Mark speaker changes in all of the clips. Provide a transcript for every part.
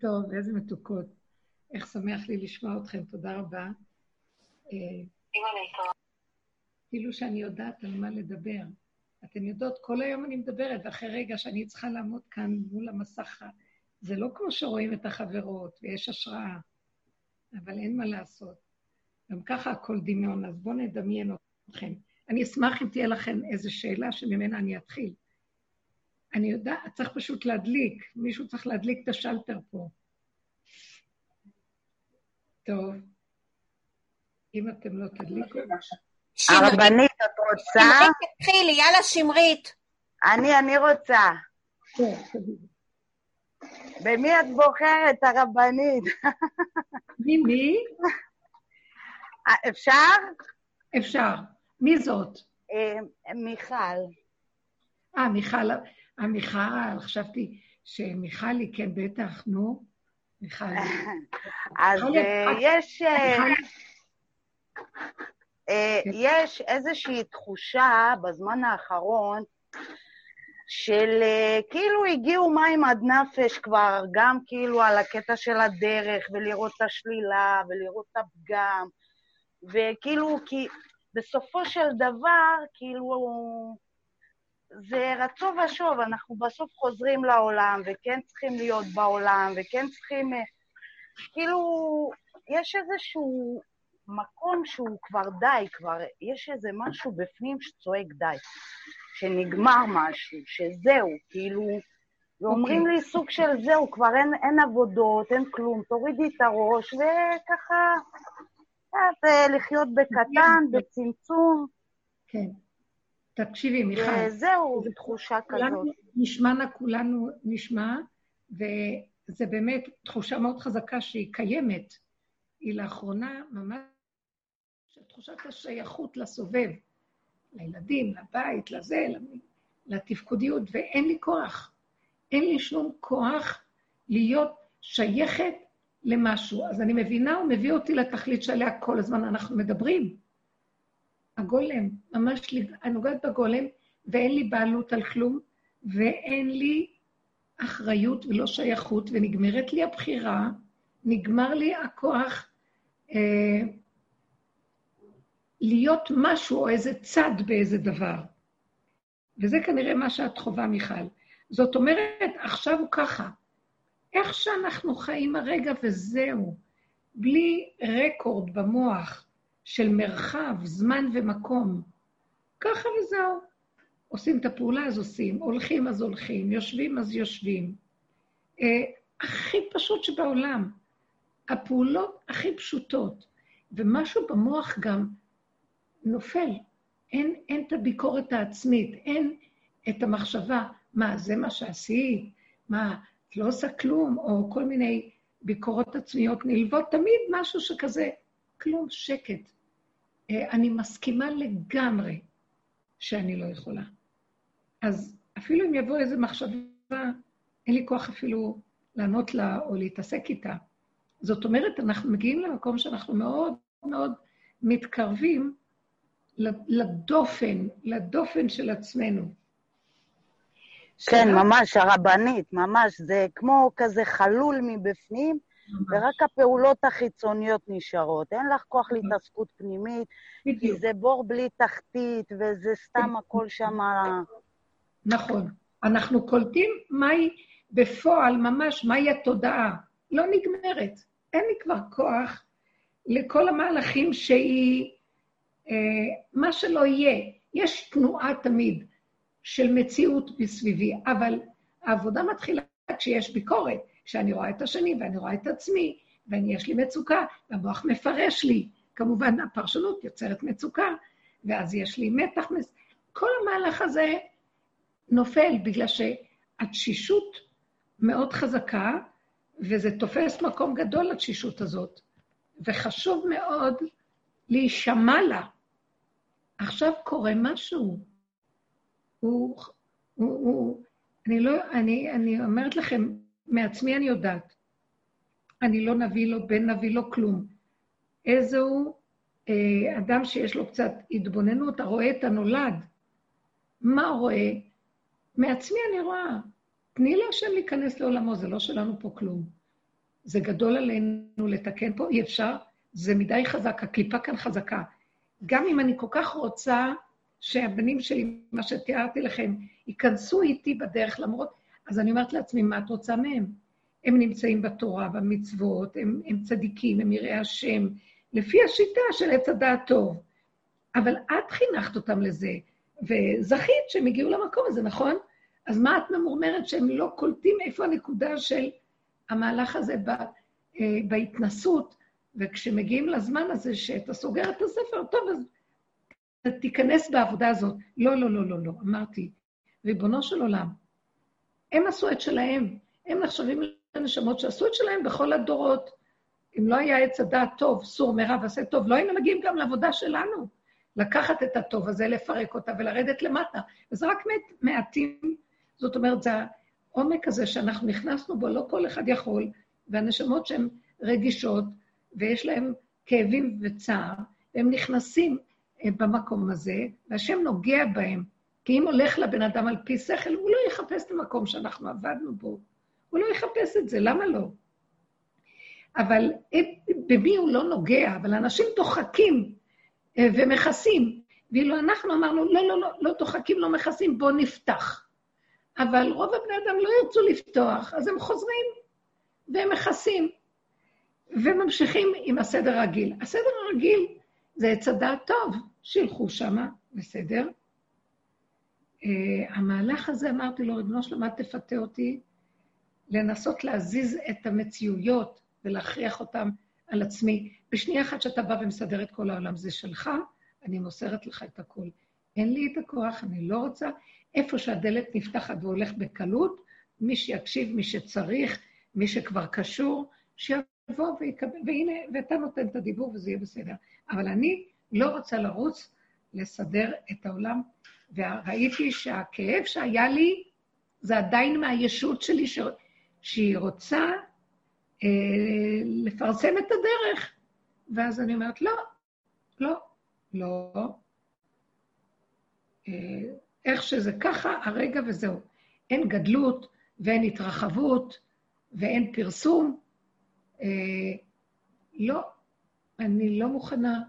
Speaker 1: טוב, איזה מתוקות. איך שמח לי לשמוע אתכם, תודה רבה. אה, כאילו שאני יודעת על מה לדבר. אתן יודעות, כל היום אני מדברת, ואחרי רגע שאני צריכה לעמוד כאן מול המסך, זה לא כמו שרואים את החברות ויש השראה, אבל אין מה לעשות. גם ככה הכל דמיון, אז בואו נדמיין אתכם. אני אשמח אם תהיה לכם איזו שאלה שממנה אני אתחיל. אני יודעת, צריך פשוט להדליק, מישהו צריך להדליק את השלטר פה. טוב. אם אתם לא תדליקו...
Speaker 2: הרבנית, את רוצה?
Speaker 3: תתחילי, יאללה שמרית.
Speaker 2: אני, אני רוצה. במי את בוחרת, הרבנית?
Speaker 1: מי, מי?
Speaker 2: אה, אפשר?
Speaker 1: אפשר. מי זאת?
Speaker 2: אה, מיכל.
Speaker 1: אה, מיכל, אה, מיכל, חשבתי שמיכלי, כן, בטח, נו. מיכלי.
Speaker 2: אז אה, יש... כן. יש איזושהי תחושה בזמן האחרון של כאילו הגיעו מים עד נפש כבר, גם כאילו על הקטע של הדרך, ולראות את השלילה, ולראות את הפגם, וכאילו, כי בסופו של דבר, כאילו, זה רצו ושוב, אנחנו בסוף חוזרים לעולם, וכן צריכים להיות בעולם, וכן צריכים... אה, כאילו, יש איזשהו מקום שהוא כבר די, כבר יש איזה משהו בפנים שצועק די, שנגמר משהו, שזהו, כאילו, ואומרים okay. אוקיי. לי סוג של זהו, כבר אין, אין עבודות, אין כלום, תורידי את הראש, וככה, אז לחיות בקטן, בצמצום.
Speaker 1: כן. תקשיבי, מיכל.
Speaker 2: זהו, תחושה כזאת.
Speaker 1: נשמענה כולנו נשמע, וזה באמת תחושה מאוד חזקה שהיא קיימת. היא לאחרונה ממש תחושת השייכות לסובב, לילדים, לבית, לזה, לתפקודיות, ואין לי כוח. אין לי שום כוח להיות שייכת למשהו. אז אני מבינה, הוא מביא אותי לתכלית שעליה כל הזמן אנחנו מדברים. הגולם, ממש, אני נוגעת בגולם, ואין לי בעלות על כלום, ואין לי אחריות ולא שייכות, ונגמרת לי הבחירה, נגמר לי הכוח אה, להיות משהו או איזה צד באיזה דבר. וזה כנראה מה שאת חווה, מיכל. זאת אומרת, עכשיו הוא ככה. איך שאנחנו חיים הרגע וזהו, בלי רקורד במוח, של מרחב, זמן ומקום. ככה וזהו. עושים את הפעולה אז עושים, הולכים אז הולכים, יושבים אז יושבים. אה, הכי פשוט שבעולם. הפעולות הכי פשוטות. ומשהו במוח גם נופל. אין, אין את הביקורת העצמית, אין את המחשבה, מה, זה מה שעשית? מה, את לא עושה כלום? או כל מיני ביקורות עצמיות נלוות, תמיד משהו שכזה, כלום, שקט. אה, אני מסכימה לגמרי שאני לא יכולה. אז אפילו אם יבוא איזו מחשבה, אין לי כוח אפילו לענות לה או להתעסק איתה. זאת אומרת, אנחנו מגיעים למקום שאנחנו מאוד מאוד מתקרבים לדופן, לדופן של עצמנו.
Speaker 2: כן, ממש, הרבנית, ממש. זה כמו כזה חלול מבפנים, ורק הפעולות החיצוניות נשארות. אין לך כוח נכון. להתעסקות פנימית, כי זה בור בלי תחתית, וזה סתם הכל שם...
Speaker 1: נכון. אנחנו קולטים מהי בפועל, ממש, מהי התודעה. לא נגמרת. אין לי כבר כוח לכל המהלכים שהיא... אה, מה שלא יהיה. יש תנועה תמיד של מציאות מסביבי, אבל העבודה מתחילה כשיש ביקורת. כשאני רואה את השני ואני רואה את עצמי, ויש לי מצוקה, והמוח מפרש לי. כמובן, הפרשנות יוצרת מצוקה, ואז יש לי מתח. כל המהלך הזה נופל בגלל שהתשישות מאוד חזקה, וזה תופס מקום גדול לתשישות הזאת, וחשוב מאוד להישמע לה. עכשיו קורה משהו. הוא, הוא, הוא, אני לא, אני, אני אומרת לכם, מעצמי אני יודעת. אני לא נביא לו, בן נביא לו כלום. איזהו אה, אדם שיש לו קצת התבוננות, הרואה את הנולד. מה רואה? מעצמי אני רואה. תני להשם להיכנס לעולמו, זה לא שלנו פה כלום. זה גדול עלינו לתקן פה, אי אפשר, זה מדי חזק, הקליפה כאן חזקה. גם אם אני כל כך רוצה שהבנים שלי, מה שתיארתי לכם, ייכנסו איתי בדרך, למרות... אז אני אומרת לעצמי, מה את רוצה מהם? הם נמצאים בתורה, במצוות, הם, הם צדיקים, הם יראי השם, לפי השיטה של עץ הדעת טוב. אבל את חינכת אותם לזה, וזכית שהם הגיעו למקום הזה, נכון? אז מה את ממורמרת שהם לא קולטים איפה הנקודה של המהלך הזה ב, אה, בהתנסות, וכשמגיעים לזמן הזה שאתה סוגר את הספר, טוב, אז תיכנס בעבודה הזאת. לא, לא, לא, לא, לא, אמרתי, ריבונו של עולם, הם עשו את שלהם, הם נחשבים לנשמות שעשו את שלהם בכל הדורות. אם לא היה עץ הדעת טוב, סור מרע ועשה טוב, לא היינו מגיעים גם לעבודה שלנו. לקחת את הטוב הזה, לפרק אותה ולרדת למטה. וזה רק מעטים, זאת אומרת, זה העומק הזה שאנחנו נכנסנו בו, לא כל אחד יכול, והנשמות שהן רגישות, ויש להן כאבים וצער, הם נכנסים אה, במקום הזה, והשם נוגע בהם. כי אם הולך לבן אדם על פי שכל, הוא לא יחפש את המקום שאנחנו עבדנו בו. הוא לא יחפש את זה, למה לא? אבל במי הוא לא נוגע, אבל אנשים דוחקים אה, ומכסים. ואילו אנחנו אמרנו, לא, לא, לא, לא דוחקים, לא מכסים, בואו נפתח. אבל רוב הבני אדם לא ירצו לפתוח, אז הם חוזרים והם מכסים, וממשיכים עם הסדר הרגיל. הסדר הרגיל זה עץ הדעת טוב, שילכו שמה, בסדר. Uh, המהלך הזה, אמרתי לו, ריבונו שלמה, תפתה אותי לנסות להזיז את המציאויות ולהכריח אותם על עצמי. בשנייה אחת שאתה בא ומסדר את כל העולם, זה שלך, אני מוסרת לך את הכול. אין לי את הכוח, אני לא רוצה. איפה שהדלת נפתחת והולך בקלות, מי שיקשיב, מי שצריך, מי שכבר קשור, שיבוא ויקבל, והנה, ואתה נותן את הדיבור וזה יהיה בסדר. אבל אני לא רוצה לרוץ לסדר את העולם, וראיתי שהכאב שהיה לי, זה עדיין מהישות שלי, ש... שהיא רוצה אה, לפרסם את הדרך. ואז אני אומרת, לא, לא, לא. אה, איך שזה ככה, הרגע וזהו. אין גדלות ואין התרחבות ואין פרסום. אה, לא, אני לא מוכנה.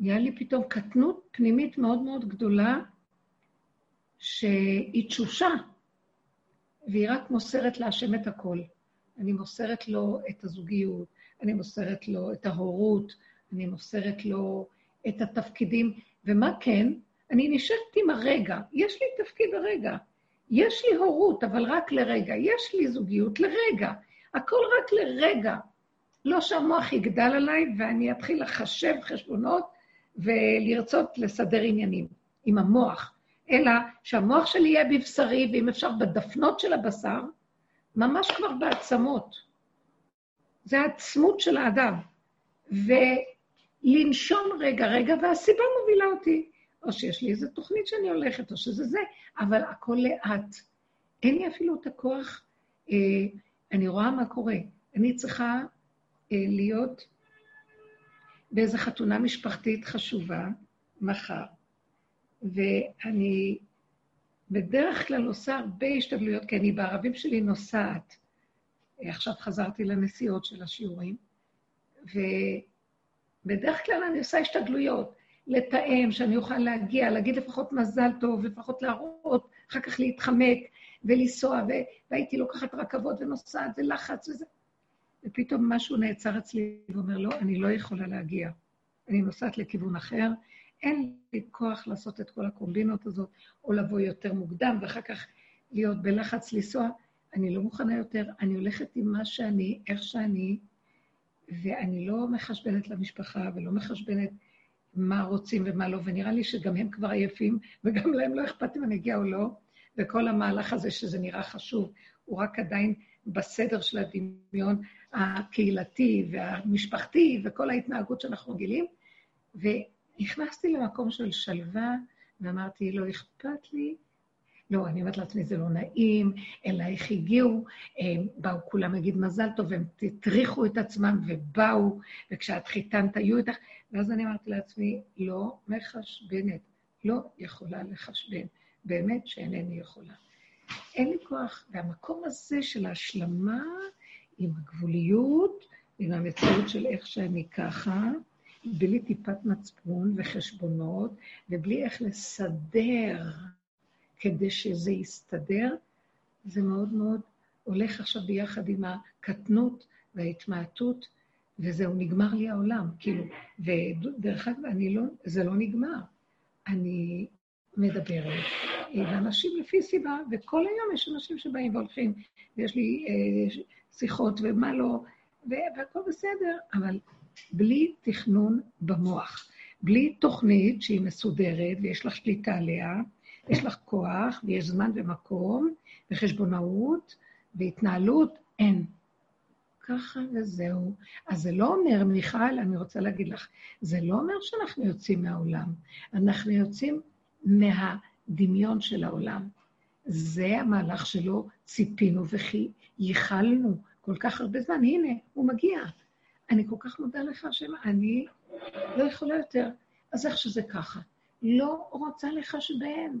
Speaker 1: נהיה לי פתאום קטנות פנימית מאוד מאוד גדולה, שהיא תשושה, והיא רק מוסרת להשם את הכל. אני מוסרת לו את הזוגיות, אני מוסרת לו את ההורות, אני מוסרת לו את התפקידים, ומה כן? אני נשארת עם הרגע, יש לי תפקיד הרגע, יש לי הורות, אבל רק לרגע, יש לי זוגיות לרגע, הכל רק לרגע. לא שהמוח יגדל עליי ואני אתחיל לחשב חשבונות ולרצות לסדר עניינים עם המוח, אלא שהמוח שלי יהיה בבשרי, ואם אפשר בדפנות של הבשר, ממש כבר בעצמות. זה העצמות של האדם. ולנשום רגע, רגע, והסיבה מובילה אותי. או שיש לי איזו תוכנית שאני הולכת, או שזה זה, אבל הכל לאט. אין לי אפילו את הכוח, אה, אני רואה מה קורה. אני צריכה אה, להיות באיזו חתונה משפחתית חשובה מחר, ואני בדרך כלל עושה הרבה השתדלויות, כי אני בערבים שלי נוסעת. עכשיו חזרתי לנסיעות של השיעורים, ובדרך כלל אני עושה השתדלויות, לתאם, שאני אוכל להגיע, להגיד לפחות מזל טוב, לפחות להראות, אחר כך להתחמק ולנסוע, ו... והייתי לוקחת רכבות ונוסעת ולחץ וזה. ופתאום משהו נעצר אצלי ואומר, לא, אני לא יכולה להגיע. אני נוסעת לכיוון אחר, אין לי כוח לעשות את כל הקומבינות הזאת, או לבוא יותר מוקדם, ואחר כך להיות בלחץ לנסוע. אני לא מוכנה יותר, אני הולכת עם מה שאני, איך שאני, ואני לא מחשבנת למשפחה ולא מחשבנת מה רוצים ומה לא, ונראה לי שגם הם כבר עייפים, וגם להם לא אכפת אם אני אגיע או לא, וכל המהלך הזה שזה נראה חשוב, הוא רק עדיין בסדר של הדמיון הקהילתי והמשפחתי וכל ההתנהגות שאנחנו רגילים, ונכנסתי למקום של שלווה, ואמרתי, לא אכפת לי לא, אני אומרת לעצמי, זה לא נעים, אלייך הגיעו, הם באו כולם להגיד מזל טוב, הם הטריחו את עצמם ובאו, וכשאת חיתנת היו איתך, ואז אני אמרתי לעצמי, לא מחשבנת, לא יכולה לחשבן, באמת שאינני יכולה. אין לי כוח, והמקום הזה של ההשלמה עם הגבוליות, עם המציאות של איך שאני ככה, בלי טיפת מצפון וחשבונות, ובלי איך לסדר כדי שזה יסתדר, זה מאוד מאוד הולך עכשיו ביחד עם הקטנות וההתמעטות, וזהו, נגמר לי העולם, כאילו, ודרך אגב, אני לא, זה לא נגמר. אני מדברת עם אנשים לפי סיבה, וכל היום יש אנשים שבאים והולכים, ויש לי אה, שיחות ומה לא, והכל בסדר, אבל בלי תכנון במוח, בלי תוכנית שהיא מסודרת ויש לך שליטה עליה, יש לך כוח ויש זמן ומקום וחשבונאות והתנהלות, אין. ככה וזהו. אז זה לא אומר, מיכל, אני רוצה להגיד לך, זה לא אומר שאנחנו יוצאים מהעולם, אנחנו יוצאים מהדמיון של העולם. זה המהלך שלו ציפינו וכי ייחלנו כל כך הרבה זמן. הנה, הוא מגיע. אני כל כך מודה לך, השם, אני לא יכולה יותר. אז איך שזה ככה? לא רוצה לחשבן.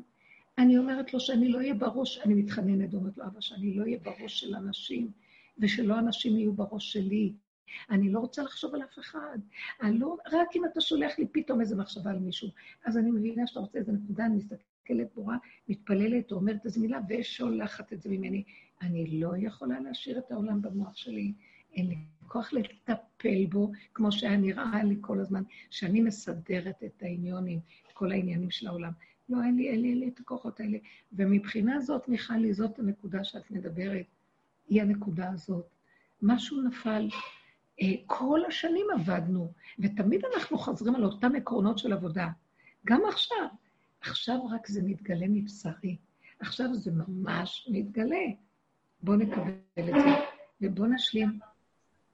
Speaker 1: אני אומרת לו שאני לא אהיה בראש, אני מתחננת, אומרת לו, אבא, שאני לא אהיה בראש של אנשים, ושלא אנשים יהיו בראש שלי. אני לא רוצה לחשוב על אף אחד. לא, רק אם אתה שולח לי פתאום איזו מחשבה על מישהו. אז אני מבינה שאתה רוצה איזו נקודה, אני מסתכלת בורה, מתפללת, אומרת איזו מילה, ושולחת את זה ממני. אני לא יכולה להשאיר את העולם במוח שלי. אין לי כוח לטפל בו, כמו שהיה נראה לי כל הזמן, שאני מסדרת את העניונים, את כל העניינים של העולם. לא, אין לי, אין לי, אין לי את הכוחות האלה. ומבחינה זאת, מיכלי, זאת הנקודה שאת מדברת, היא הנקודה הזאת. משהו נפל. אה, כל השנים עבדנו, ותמיד אנחנו חוזרים על אותם עקרונות של עבודה. גם עכשיו. עכשיו רק זה מתגלה מבשרי. עכשיו זה ממש מתגלה. בואו נקבל את זה, ובואו נשלים.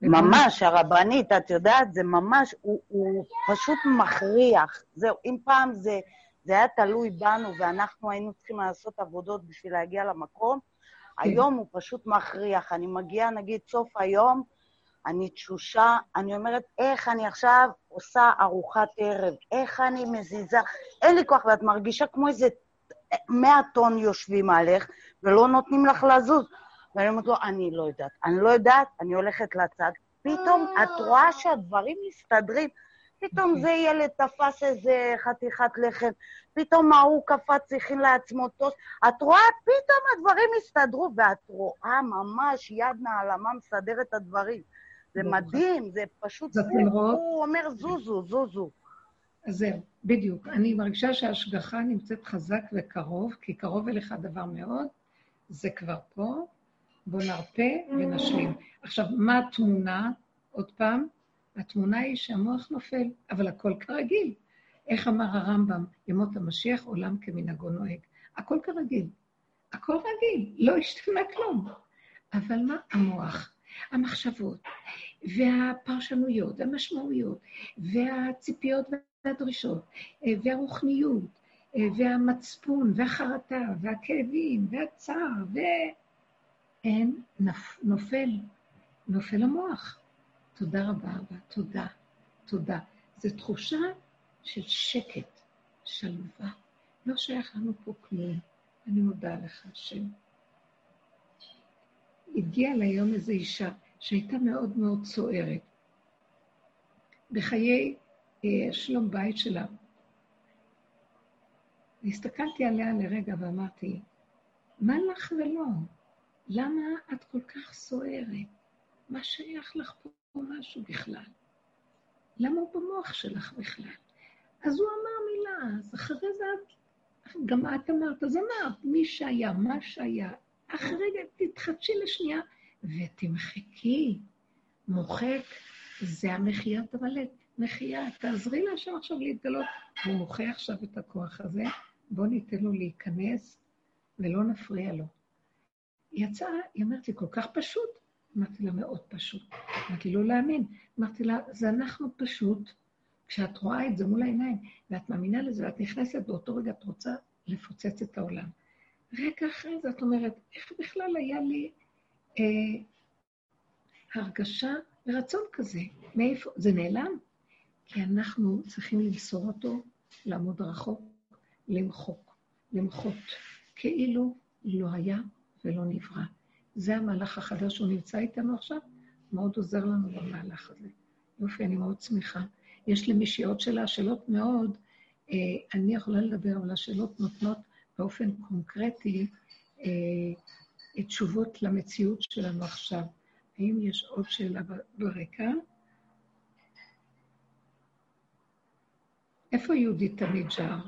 Speaker 2: ממש, הרבנית, את יודעת, זה ממש, הוא, הוא פשוט מכריח. זהו, אם פעם זה, זה היה תלוי בנו ואנחנו היינו צריכים לעשות עבודות בשביל להגיע למקום, כן. היום הוא פשוט מכריח. אני מגיעה, נגיד, סוף היום, אני תשושה, אני אומרת, איך אני עכשיו עושה ארוחת ערב, איך אני מזיזה, אין לי כוח, ואת מרגישה כמו איזה מאה טון יושבים עליך ולא נותנים לך לזוז. ואני אומרת לו, אני לא יודעת. אני לא יודעת, אני הולכת לצד. פתאום את רואה שהדברים מסתדרים. פתאום אוקיי. זה ילד תפס איזה חתיכת לחם, פתאום ההוא קפץ, הכין לעצמו טוס. את רואה, פתאום הדברים הסתדרו, ואת רואה ממש יד נעלמה מסדר את הדברים. זה מדהים, זה פשוט, הוא אומר זוזו, זוזו.
Speaker 1: אז זהו, בדיוק. אני מרגישה שההשגחה נמצאת חזק וקרוב, כי קרוב אליך דבר מאוד, זה כבר פה, בואו נרפה ונשלים. עכשיו, מה התמונה? עוד פעם, התמונה היא שהמוח נופל, אבל הכל כרגיל. איך אמר הרמב"ם, ימות המשיח, עולם כמנהגו נוהג. הכל כרגיל. הכל רגיל, לא השתנה כלום. אבל מה המוח, המחשבות, והפרשנויות, והמשמעויות, והציפיות והדרישות, והרוחניות, והמצפון, והחרטה, והכאבים, והצער, ו... אין, נופל, נופל המוח. תודה רבה, אבא, תודה, תודה. זו תחושה של שקט, שלווה. לא שייך לנו פה כלום. אני מודה לך, השם. הגיעה ליום איזו אישה שהייתה מאוד מאוד סוערת בחיי אה, שלום בית שלה. והסתכלתי עליה לרגע ואמרתי, מה לך ולא? למה את כל כך סוערת? מה שייך לך פה משהו בכלל? למה הוא במוח שלך בכלל? אז הוא אמר מילה, אז אחרי זה את, גם את אמרת, אז אמרת, מי שהיה, מה שהיה. אחרי רגע תתחדשי לשנייה ותמחקי. מוחק זה המחיית המלט. מחייה, תעזרי להשם עכשיו להתגלות. הוא מוחה עכשיו את הכוח הזה, בואו ניתן לו להיכנס ולא נפריע לו. היא יצאה, היא אומרת לי, כל כך פשוט. אמרתי לה, מאוד פשוט. אמרתי, לא להאמין. אמרתי לה, זה אנחנו פשוט, כשאת רואה את זה מול העיניים, ואת מאמינה לזה, ואת נכנסת, באותו רגע את רוצה לפוצץ את העולם. רגע אחרי זה את אומרת, איך בכלל היה לי אה, הרגשה ורצון כזה? מאיפה? זה נעלם? כי אנחנו צריכים למסור אותו, לעמוד רחוק, למחוק, למחות, כאילו לא היה ולא נברא. זה המהלך החדש, הוא נמצא איתנו עכשיו, מאוד עוזר לנו במהלך הזה. יופי, אני מאוד שמחה. יש למישהי עוד שאלה, שאלות מאוד, אה, אני יכולה לדבר, אבל השאלות נותנות באופן קונקרטי אה, תשובות למציאות שלנו עכשיו. האם יש עוד שאלה ברקע? איפה יהודית תמיד שר?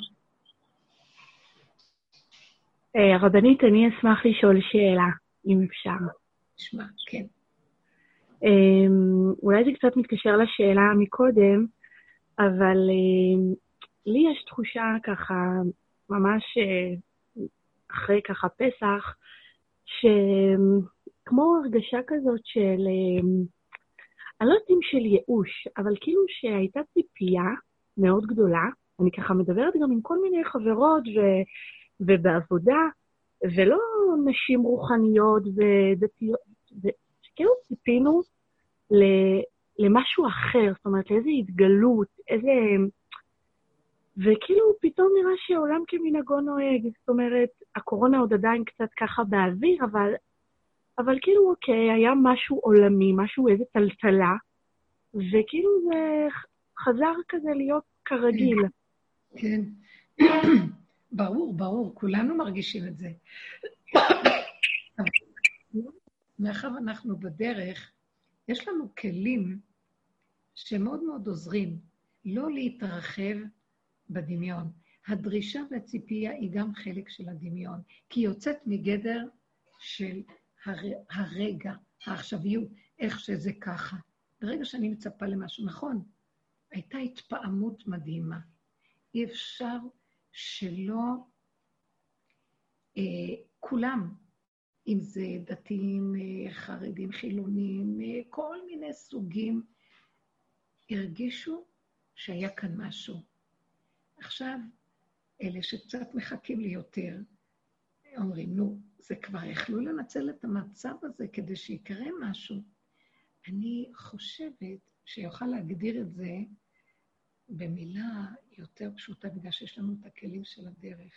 Speaker 4: אה, הרבנית, אני אשמח לשאול שאלה, אם אפשר.
Speaker 1: נשמע, כן.
Speaker 4: אמ, אולי זה קצת מתקשר לשאלה מקודם, אבל אמ, לי יש תחושה ככה, ממש אה, אחרי ככה פסח, שכמו הרגשה כזאת של, אמ, אני לא יודעת אם של ייאוש, אבל כאילו שהייתה ציפייה מאוד גדולה, אני ככה מדברת גם עם כל מיני חברות ו, ובעבודה, ולא נשים רוחניות ודתיות, כאילו ציפינו למשהו אחר, זאת אומרת, לאיזו התגלות, איזה... וכאילו פתאום נראה שהעולם כמנהגו נוהג. זאת אומרת, הקורונה עוד עדיין קצת ככה באוויר, אבל, אבל כאילו, אוקיי, היה משהו עולמי, משהו, איזה טלטלה, וכאילו זה חזר כזה להיות כרגיל.
Speaker 1: כן. ברור, ברור, כולנו מרגישים את זה. מאחר ואנחנו בדרך, יש לנו כלים שמאוד מאוד עוזרים לא להתרחב בדמיון. הדרישה והציפייה היא גם חלק של הדמיון, כי היא יוצאת מגדר של הר... הרגע, העכשוויות, איך שזה ככה. ברגע שאני מצפה למשהו, נכון, הייתה התפעמות מדהימה. אי אפשר שלא... אה, כולם, אם זה דתיים, אה, חרדים, חילונים, אה, כל מיני סוגים, הרגישו שהיה כאן משהו. עכשיו, אלה שקצת מחכים לי יותר, אומרים, נו, זה כבר יכלו לנצל את המצב הזה כדי שיקרה משהו. אני חושבת שיוכל להגדיר את זה במילה יותר פשוטה, בגלל שיש לנו את הכלים של הדרך.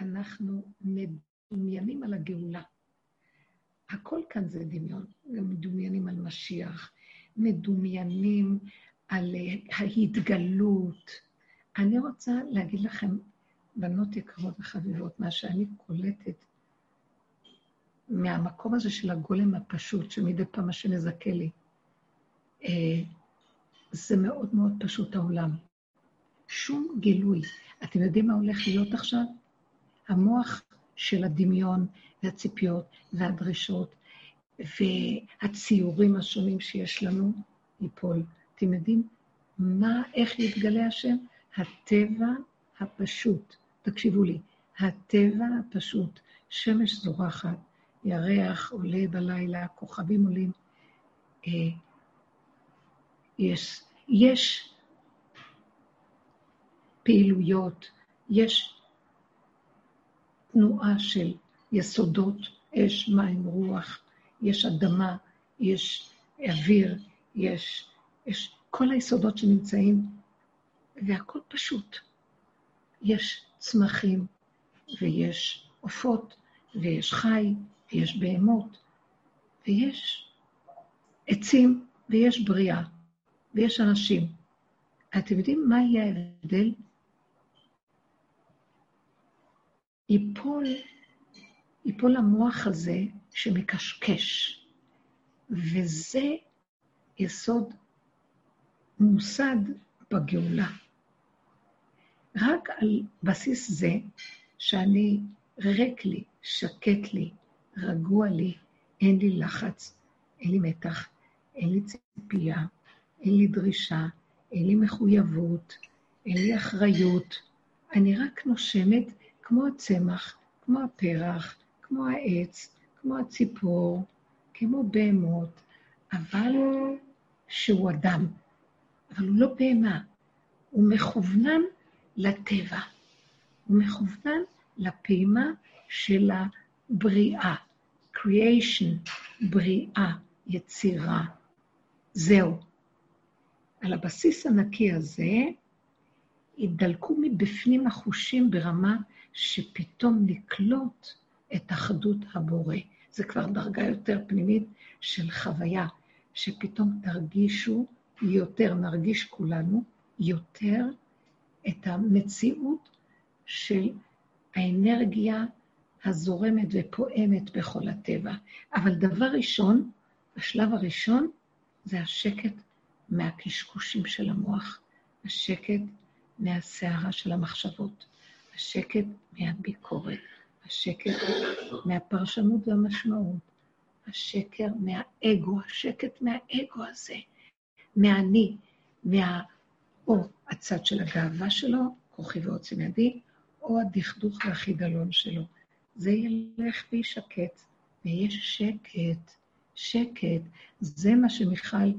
Speaker 1: אנחנו מדומיינים על הגאולה. הכל כאן זה דמיון. גם מדומיינים על משיח, מדומיינים על ההתגלות. אני רוצה להגיד לכם, בנות יקרות וחביבות, מה שאני קולטת מהמקום הזה של הגולם הפשוט, שמדי פעם השם מזכה לי, אה, זה מאוד מאוד פשוט העולם. שום גילוי. אתם יודעים מה הולך להיות עכשיו? המוח של הדמיון והציפיות והדרישות והציורים השונים שיש לנו ייפול. אתם יודעים מה, איך יתגלה השם? הטבע הפשוט. תקשיבו לי, הטבע הפשוט, שמש זורחת, ירח עולה בלילה, כוכבים עולים. יש, יש פעילויות, יש תנועה של יסודות, אש, מים, רוח, יש אדמה, יש אוויר, יש, יש כל היסודות שנמצאים, והכל פשוט. יש צמחים, ויש עופות, ויש חי, ויש בהמות, ויש עצים, ויש בריאה, ויש אנשים. אתם יודעים מה יהיה ההבדל ייפול, ייפול המוח הזה שמקשקש, וזה יסוד מוסד בגאולה. רק על בסיס זה שאני ריק לי, שקט לי, רגוע לי, אין לי לחץ, אין לי מתח, אין לי ציפייה, אין לי דרישה, אין לי מחויבות, אין לי אחריות. אני רק נושמת כמו הצמח, כמו הפרח, כמו העץ, כמו הציפור, כמו בהמות, אבל שהוא אדם. אבל הוא לא בהמה, הוא מכוונן לטבע. הוא מכוונן לפעימה של הבריאה, creation, בריאה, יצירה. זהו. על הבסיס הנקי הזה, ידלקו מבפנים החושים ברמה שפתאום נקלוט את אחדות הבורא. זה כבר דרגה יותר פנימית של חוויה, שפתאום תרגישו יותר, נרגיש כולנו יותר את המציאות של האנרגיה הזורמת ופועמת בכל הטבע. אבל דבר ראשון, השלב הראשון, זה השקט מהקשקושים של המוח, השקט מהסערה של המחשבות, השקט מהביקורת, השקט מהפרשנות והמשמעות, השקר מהאגו, השקט מהאגו הזה, מהאני, מה... או הצד של הגאווה שלו, כוחי ועוצם ידי, או הדכדוך והחידלון שלו. זה ילך וישקט, ויש שקט, שקט. זה מה שמיכל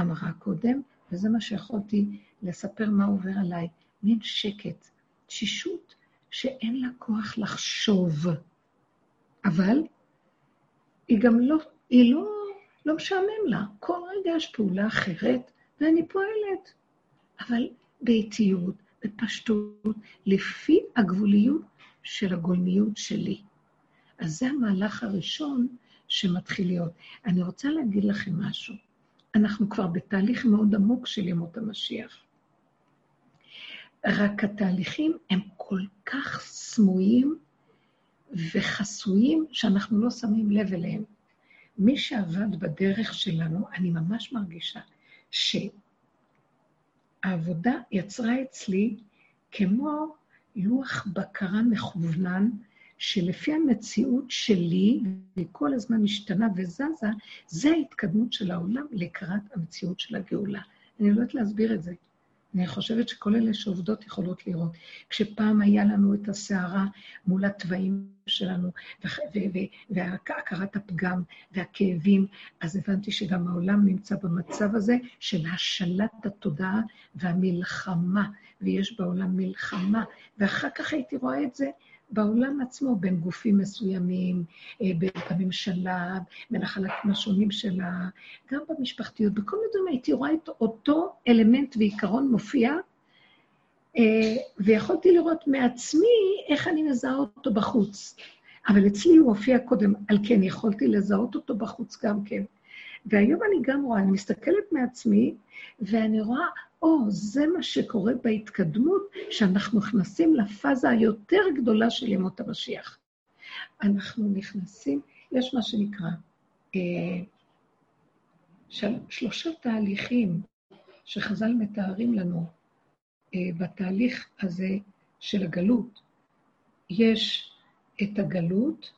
Speaker 1: אמרה קודם, וזה מה שיכולתי לספר מה עובר עליי. מין שקט, תשישות שאין לה כוח לחשוב. אבל היא גם לא, היא לא, לא משעמם לה. כל רגע יש פעולה אחרת, ואני פועלת. אבל באיטיות, בפשטות, לפי הגבוליות של הגולמיות שלי. אז זה המהלך הראשון שמתחיל להיות. אני רוצה להגיד לכם משהו. אנחנו כבר בתהליך מאוד עמוק של ימות המשיח. רק התהליכים הם כל כך סמויים וחסויים שאנחנו לא שמים לב אליהם. מי שעבד בדרך שלנו, אני ממש מרגישה שהעבודה יצרה אצלי כמו לוח בקרה מכוונן, שלפי המציאות שלי, והיא כל הזמן משתנה וזזה, זה ההתקדמות של העולם לקראת המציאות של הגאולה. אני לא יודעת להסביר את זה. אני חושבת שכל אלה שעובדות יכולות לראות. כשפעם היה לנו את הסערה מול התוואים שלנו, והכרת הפגם והכאבים, אז הבנתי שגם העולם נמצא במצב הזה של השלט התודעה והמלחמה, ויש בעולם מלחמה. ואחר כך הייתי רואה את זה בעולם עצמו, בין גופים מסוימים, אה, בממשלה, בין החלקים השונים שלה, גם במשפחתיות, בכל מיני דברים הייתי רואה את אותו אלמנט ועיקרון מופיע, אה, ויכולתי לראות מעצמי איך אני מזהה אותו בחוץ. אבל אצלי הוא הופיע קודם, על כן יכולתי לזהות אותו בחוץ גם כן. והיום אני גם רואה, אני מסתכלת מעצמי, ואני רואה, או, זה מה שקורה בהתקדמות, שאנחנו נכנסים לפאזה היותר גדולה של ימות המשיח. אנחנו נכנסים, יש מה שנקרא, אה, של, שלושה תהליכים שחז"ל מתארים לנו אה, בתהליך הזה של הגלות. יש את הגלות,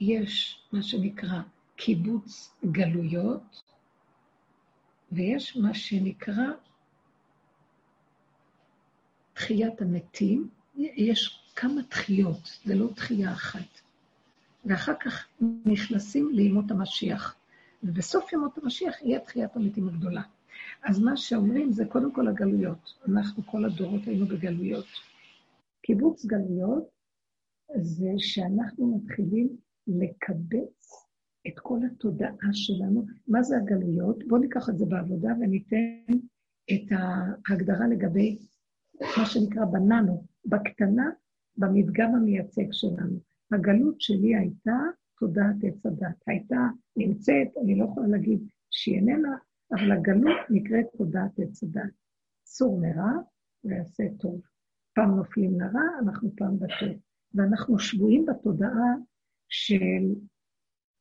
Speaker 1: יש מה שנקרא קיבוץ גלויות, ויש מה שנקרא תחיית המתים. יש כמה תחיות, זה לא תחייה אחת. ואחר כך נכנסים לימות המשיח. ובסוף ימות המשיח יהיה תחיית המתים הגדולה. אז מה שאומרים זה קודם כל הגלויות. אנחנו כל הדורות היינו בגלויות. קיבוץ גלויות זה שאנחנו מתחילים לקבץ את כל התודעה שלנו. מה זה הגלויות? בואו ניקח את זה בעבודה וניתן את ההגדרה לגבי מה שנקרא בננו, בקטנה, במדגם המייצג שלנו. הגלות שלי הייתה תודעת עץ הדת. הייתה, נמצאת, אני לא יכולה להגיד שהיא איננה, אבל הגלות נקראת תודעת עץ הדת. צור מרע ויעשה טוב. פעם נופלים לרע, אנחנו פעם בטוב. ואנחנו שבויים בתודעה של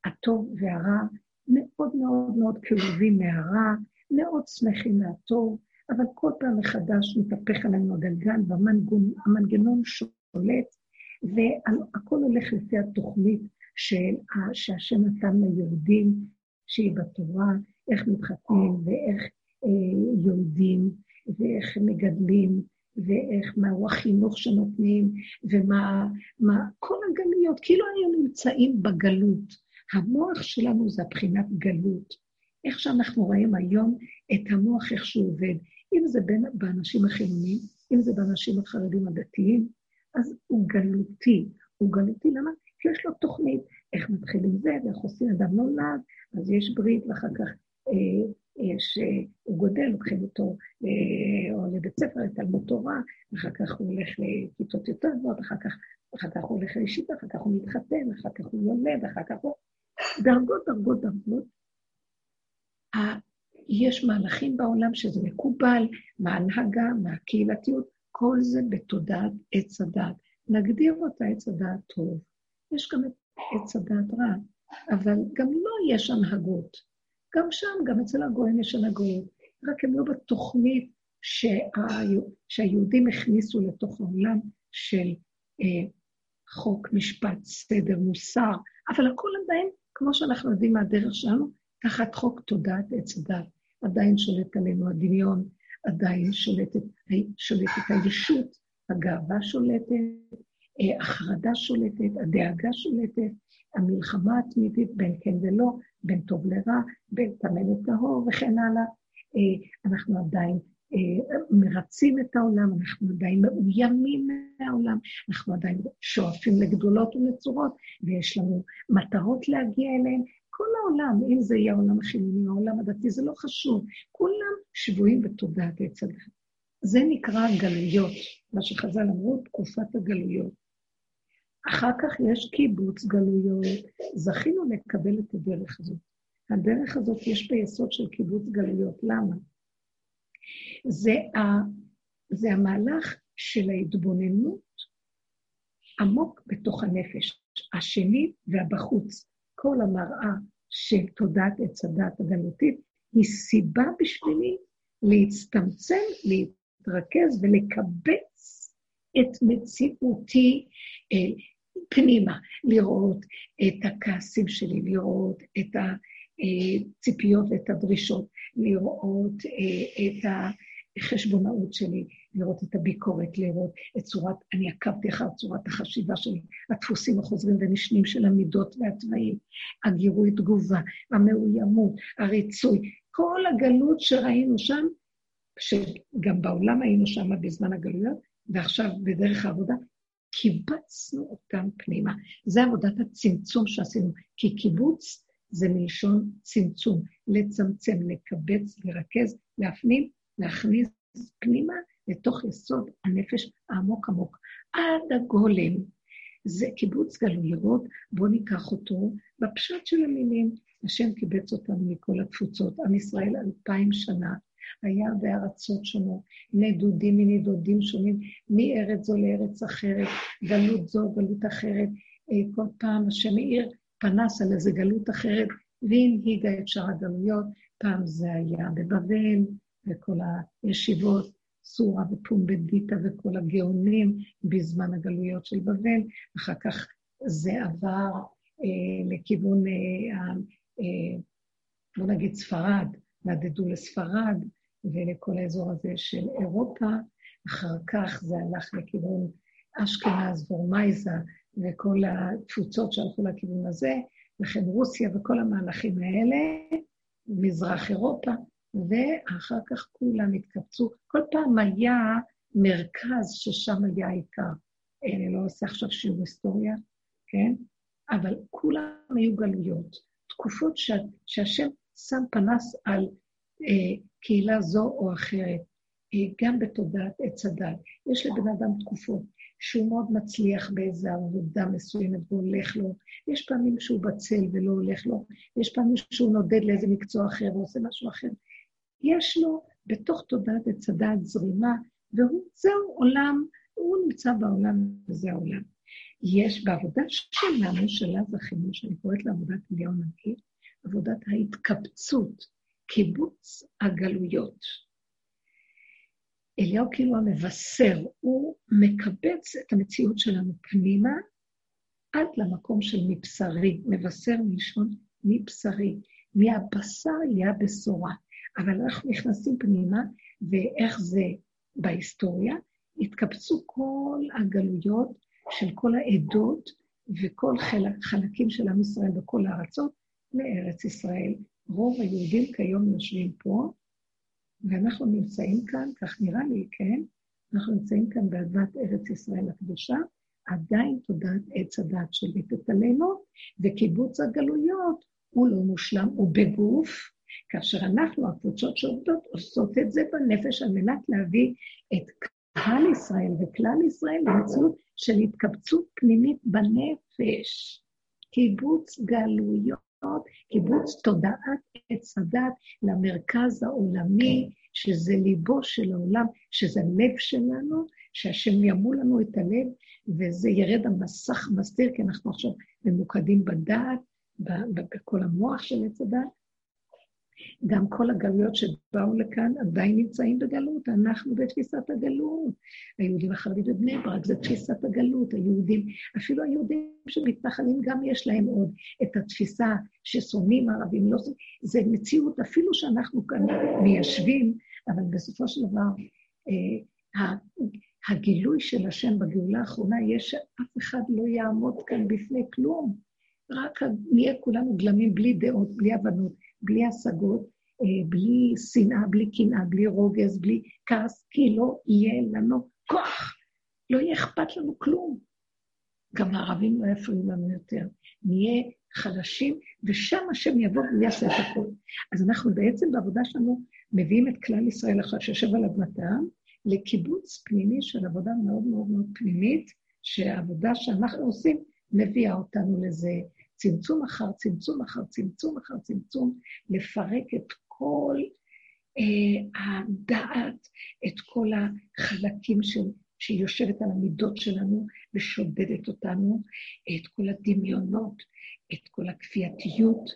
Speaker 1: הטוב והרע, מאוד מאוד מאוד כאובים מהרע, מאוד שמחים מהטוב, אבל כל פעם מחדש מתהפך עלינו הגלגל והמנגנון שולט, והכל הולך לפי התוכנית של, שהשם נתן ליהודים, שהיא בתורה, איך מתחתנים ואיך אה, יולדים ואיך מגדלים ואיך, מהו החינוך שנותנים, ומה מה, כל הגלויות, כאילו היינו נמצאים בגלות. המוח שלנו זה הבחינת גלות. איך שאנחנו רואים היום את המוח, איך שהוא עובד. אם זה בין, באנשים החילונים, אם זה באנשים החרדים הדתיים, אז הוא גלותי. הוא גלותי, למה? כי יש לו תוכנית, איך מתחילים זה, ואיך עושים אדם נולד, אז יש ברית, ואחר כך אה, יש, אה, הוא גודל, לוקחים אותו אה, או לבית ספר, לתלמוד תורה, ואחר כך הוא הולך לכיתות יותר גבוהות, אחר כך אחר כך הוא הולך לישיבה, אחר כך הוא מתחתן, אחר כך הוא יולד, אחר כך הוא... דרגות, דרגות, דרגות. יש מהלכים בעולם שזה מקובל, מההנהגה, מהקהילתיות, כל זה בתודעת עץ הדעת. נגדיר אותה עץ הדעת טוב. יש גם את עץ הדעת רע, אבל גם לא יש הנהגות. גם שם, גם אצל הגויים יש הנהגות, רק הם לא בתוכנית שהיו, שהיהודים הכניסו לתוך העולם של אה, חוק, משפט, סדר, מוסר, אבל הכל עדיין, כמו שאנחנו יודעים מהדרך שלנו, תחת חוק תודעת עץ הדת. עדיין שולט עלינו הדמיון, עדיין שולטת, שולטת הישות, הגאווה שולטת, אה, החרדה שולטת, הדאגה שולטת, המלחמה התמידית בין כן ולא, בין טוב לרע, בין טמא לטהור וכן הלאה. אה, אנחנו עדיין מרצים את העולם, אנחנו עדיין מאוימים מהעולם, אנחנו עדיין שואפים לגדולות ונצורות, ויש לנו מטרות להגיע אליהן. כל העולם, אם זה יהיה העולם החילוני או העולם הדתי, זה לא חשוב. כולם שבויים בתודעת עץ הדת. זה נקרא גלויות, מה שחז"ל אמרו, תקופת הגלויות. אחר כך יש קיבוץ גלויות, זכינו לקבל את הדרך הזאת. הדרך הזאת יש בה יסוד של קיבוץ גלויות. למה? זה, ה, זה המהלך של ההתבוננות עמוק בתוך הנפש, השני והבחוץ. כל המראה של תודעת עץ הדת הגלותית היא סיבה בשבילי להצטמצם, להתרכז ולקבץ את מציאותי אה, פנימה, לראות את הכעסים שלי, לראות את הציפיות ואת הדרישות, לראות אה, את החשבונאות שלי, לראות את הביקורת, לראות את צורת, אני עקבתי אחר צורת החשיבה שלי, הדפוסים החוזרים ונשנים של המידות והתוואים, הגירוי תגובה, המאוימות, הריצוי, כל הגלות שראינו שם, שגם בעולם היינו שם בזמן הגלויות, ועכשיו בדרך העבודה, קיבצנו אותם פנימה. זה עבודת הצמצום שעשינו, כי קיבוץ זה מלשון צמצום, לצמצם, לקבץ, לרכז, להפנים, להכניס פנימה לתוך יסוד הנפש העמוק עמוק, עד הגולם. זה קיבוץ גלויות, בואו ניקח אותו בפשט של המילים. השם קיבץ אותנו מכל התפוצות. עם ישראל אלפיים שנה היה בארצות שונות, נדודים מנדודים שונים, מארץ זו לארץ אחרת, גלות זו, גלות אחרת. אה, כל פעם השם מאיר פנס על איזה גלות אחרת, והנהיגה את שאר הגלויות. פעם זה היה בבבל, וכל הישיבות, סורה ופומבדיטה וכל הגאונים בזמן הגלויות של בבל, אחר כך זה עבר אה, לכיוון, אה, אה, בוא נגיד ספרד, נדדו לספרד, ולכל האזור הזה של אירופה, אחר כך זה הלך לכיוון אשכנז ורמייזה וכל התפוצות שהלכו לכיוון הזה, לכן רוסיה וכל המהלכים האלה, מזרח אירופה, ואחר כך כולם התקבצו. כל פעם היה מרכז ששם היה העיקר. אני לא עושה עכשיו שיעור היסטוריה, כן? אבל כולם היו גלויות. תקופות ש... שהשם שם פנס על אה, קהילה זו או אחרת, אה, גם בתודעת עץ הדת. יש לבן אדם תקופות שהוא מאוד מצליח באיזו עבודה מסוימת והולך לו, יש פעמים שהוא בצל ולא הולך לו, יש פעמים שהוא נודד לאיזה מקצוע אחר ועושה משהו אחר. יש לו בתוך תודעת עץ הדת זרימה, והוא, זהו עולם, הוא נמצא בעולם וזה העולם. יש בעבודה שלנו, שלה זכינו, שאני קוראת לעבודת אליהו נגיד, עבודת ההתקבצות, קיבוץ הגלויות. אליהו כאילו המבשר, הוא מקבץ את המציאות שלנו פנימה עד למקום של מבשרי, מבשר מלשון מבשרי. מהבשר יהיה הבשורה. אבל אנחנו נכנסים פנימה, ואיך זה בהיסטוריה, התקבצו כל הגלויות של כל העדות וכל חלק, חלקים של עם ישראל בכל הארצות לארץ ישראל. רוב היהודים כיום יושבים פה, ואנחנו נמצאים כאן, כך נראה לי, כן? אנחנו נמצאים כאן באדמת ארץ ישראל הקדושה, עדיין תודעת עץ הדת שליטת עלינו, וקיבוץ הגלויות הוא לא מושלם, הוא בגוף, כאשר אנחנו, הקבוצות שעובדות, עושות את זה בנפש על מנת להביא את קהל ישראל וכלל ישראל למציאות של התקבצות פנימית בנפש, קיבוץ גלויות, קיבוץ תודעת עץ הדת למרכז העולמי, שזה ליבו של העולם, שזה לב שלנו, שהשם ימו לנו את הלב, וזה ירד המסך מסתיר, כי אנחנו עכשיו ממוקדים בדעת, בכל המוח של עץ הדת. גם כל הגלויות שבאו לכאן עדיין נמצאים בגלות, אנחנו בתפיסת הגלות. היהודים החרדים בבני ברק זה תפיסת הגלות, היהודים, אפילו היהודים שמתנחלים גם יש להם עוד את התפיסה ששונאים ערבים, לא שונאים, זה מציאות, אפילו שאנחנו כאן מיישבים, אבל בסופו של דבר, אה, הגילוי של השם בגאולה האחרונה יהיה שאף אחד לא יעמוד כאן בפני כלום. רק נהיה כולנו גלמים בלי דעות, בלי הבנות, בלי השגות, אה, בלי שנאה, בלי קנאה, בלי רוגז, בלי כעס, כי לא יהיה לנו כוח. לא יהיה אכפת לנו כלום. גם הערבים לא יפריעו לנו יותר. נהיה חלשים, ושם השם יבוא ויעשה את הכול. אז אנחנו בעצם בעבודה שלנו מביאים את כלל ישראל שיושב על אדמתם, לקיבוץ פנימי של עבודה מאוד מאוד מאוד פנימית, שהעבודה שאנחנו עושים מביאה אותנו לזה. צמצום אחר צמצום אחר צמצום אחר צמצום, לפרק את כל אה, הדעת, את כל החלקים של, שהיא יושבת על המידות שלנו ושודדת אותנו, את כל הדמיונות, את כל הכפייתיות,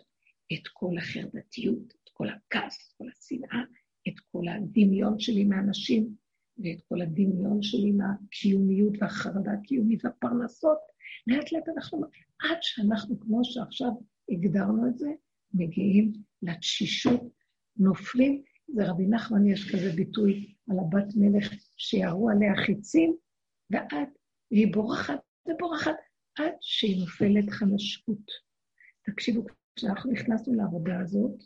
Speaker 1: את כל החרדתיות, את כל הכעס, את כל השנאה, את כל הדמיון שלי מהאנשים, ואת כל הדמיון שלי מהקיומיות והחרדה הקיומית והפרנסות, לאט לאט אנחנו, עד שאנחנו, כמו שעכשיו הגדרנו את זה, מגיעים לתשישות, נופלים. זה רבי נחמן, יש כזה ביטוי על הבת מלך, שירו עליה חיצים, ועד, והיא בורחת ובורחת, עד שהיא נופלת חנשקות. תקשיבו, כשאנחנו נכנסנו לעבודה הזאת,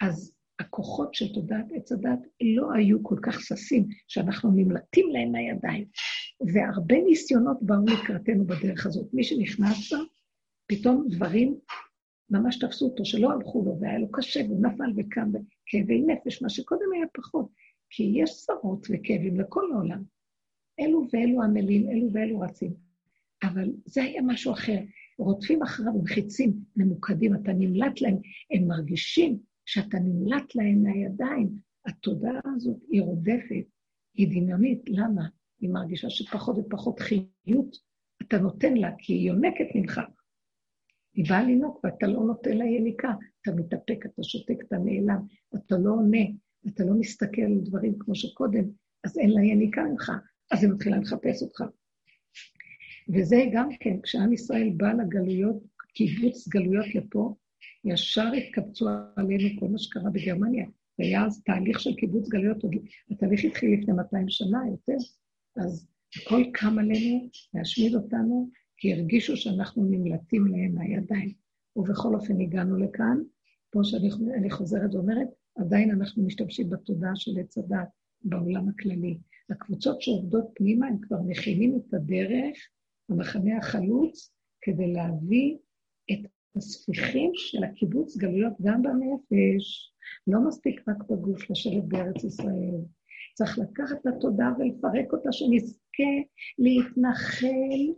Speaker 1: אז הכוחות של תודעת עץ הדת לא היו כל כך ששים, שאנחנו נמלטים להם מהידיים. והרבה ניסיונות באו לקראתנו בדרך הזאת. מי שנכנס בה, פתאום דברים ממש תפסו אותו, שלא הלכו לו, והיה לו קשה, והוא נפל וקם, כאבי נפש, מה שקודם היה פחות. כי יש צרות וכאבים לכל העולם. אלו ואלו עמלים, אלו ואלו רצים. אבל זה היה משהו אחר. רודפים אחריו עם חיצים ממוקדים, אתה נמלט להם, הם מרגישים שאתה נמלט להם מהידיים. התודעה הזאת היא רודפת, היא דמיונית. למה? היא מרגישה שפחות ופחות חיות אתה נותן לה, כי היא יונקת ממך. היא באה לנהוג ואתה לא נותן לה יניקה. אתה מתאפק, אתה שותק, אתה נעלם, אתה לא עונה, אתה לא מסתכל על דברים כמו שקודם, אז אין לה יניקה ממך, אז היא מתחילה לחפש אותך. וזה גם כן, כשעם ישראל בא לגלויות, קיבוץ גלויות לפה, ישר התקבצו עלינו כל מה שקרה בגרמניה. והיה אז תהליך של קיבוץ גלויות, התהליך התחיל לפני 200 שנה, יותר. אז הכל קם עלינו להשמיד אותנו, כי הרגישו שאנחנו נמלטים להם מהידיים. ובכל אופן הגענו לכאן, פה שאני חוזרת ואומרת, עדיין אנחנו משתמשים בתודעה של עץ הדת בעולם הכללי. הקבוצות שעובדות פנימה, הם כבר מכינים את הדרך, המחנה החלוץ, כדי להביא את הספיחים של הקיבוץ גלויות גם בנפש. לא מספיק רק בגוף לשבת בארץ ישראל. צריך לקחת את התודעה ולפרק אותה, שנזכה להתנחל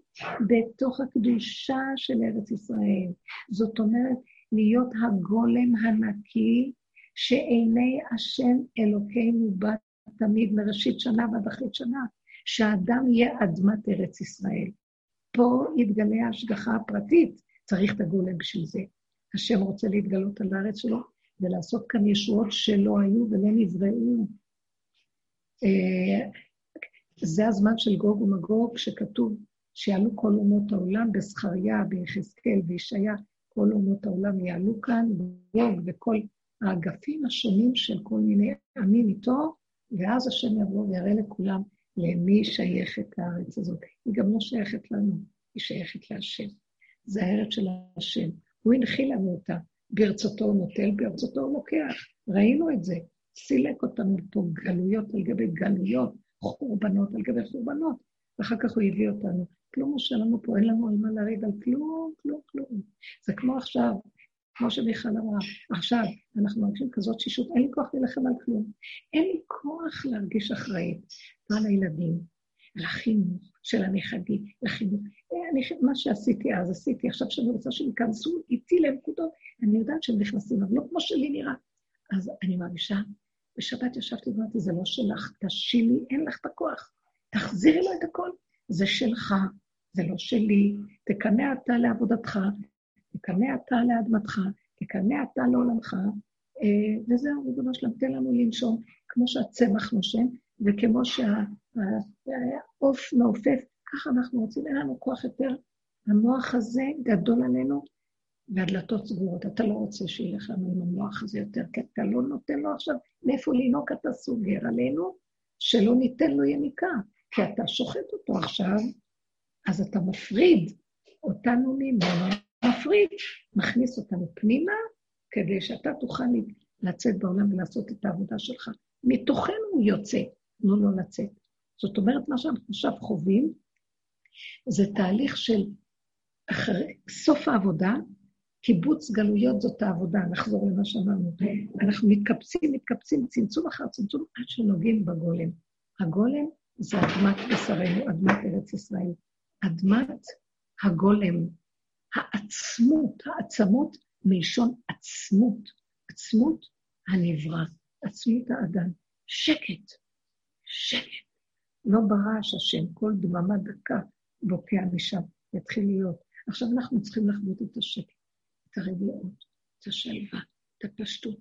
Speaker 1: בתוך הקדושה של ארץ ישראל. זאת אומרת, להיות הגולם הנקי שעיני השם אלוקינו בא תמיד מראשית שנה ועד אחרית שנה, שהאדם יהיה אדמת ארץ ישראל. פה יתגלה ההשגחה הפרטית, צריך את הגולם בשביל זה. השם רוצה להתגלות על הארץ שלו ולעשות כאן ישועות שלא היו ולא נבראו. אה, זה הזמן של גוג ומגוג, שכתוב שיעלו כל אומות העולם, בזכריה, ביחזקאל, בישעיה, כל אומות העולם יעלו כאן, גוג וכל האגפים השונים של כל מיני עמים איתו, ואז השם יבוא ויראה לכולם למי שייכת הארץ הזאת. היא גם לא שייכת לנו, היא שייכת להשם. זה הארץ של השם. הוא הנחיל לנו אותה. ברצותו הוא נוטל, ברצותו הוא לוקח. ראינו את זה. סילק אותנו פה גלויות על גבי גלויות, חורבנות על גבי חורבנות, ואחר כך הוא הביא אותנו. כלום יש לנו פה, אין לנו על מה לריב על כלום, כלום, כלום. זה כמו עכשיו, כמו שמיכל אמרה, עכשיו אנחנו מרגישים כזאת שישות, אין לי כוח להילחם על כלום. אין לי כוח להרגיש אחראית, על הילדים, לחינוך של הנכדים, לחינוך. אה, אני, מה שעשיתי אז, עשיתי, עכשיו שאני רוצה שהם ייכנסו איתי לנקודות, אני יודעת שהם נכנסים, אבל לא כמו שלי נראה. אז אני מרגישה, בשבת ישבתי ואמרתי, זה לא שלך, תשילי, אין לך את הכוח. תחזירי לו את הכל, זה שלך, זה לא שלי. תקנא אתה לעבודתך, תקנא אתה לאדמתך, תקנא אתה לעולמך, אה, וזהו, ריבונו שלם, תן לנו לנשום, כמו שהצמח נושם, וכמו שהעוף מעופף, ככה אנחנו רוצים, אין לנו כוח יותר. המוח הזה גדול עלינו, והדלתות סגורות. אתה לא רוצה שילך לנו עם המוח הזה יותר, כי אתה לא נותן לו עכשיו מאיפה לנהוג, אתה סוגר עלינו, שלא ניתן לו יניקה, כי אתה שוחט אותו עכשיו, אז אתה מפריד אותנו ממנו, מפריד, מכניס אותנו פנימה, כדי שאתה תוכל לצאת בעולם ולעשות את העבודה שלך. מתוכנו הוא יוצא, תנו לו לצאת. זאת אומרת, מה שאנחנו עכשיו חווים, זה תהליך של אחרי, סוף העבודה, קיבוץ גלויות זאת העבודה, נחזור למה שאמרנו. אנחנו מתקבצים, מתקבצים, צמצום אחר צמצום, עד שנוגעים בגולם. הגולם זה אדמת בשרנו, אדמת ארץ ישראל. אדמת הגולם, העצמות, העצמות מלשון עצמות, עצמות הנברא, עצמות האדם. שקט, שקט. לא ברעש השם, כל דממה דקה בוקע משם, יתחיל להיות. עכשיו אנחנו צריכים לחוות את השקט, את הרגלאות, את השלווה, את הפשטות,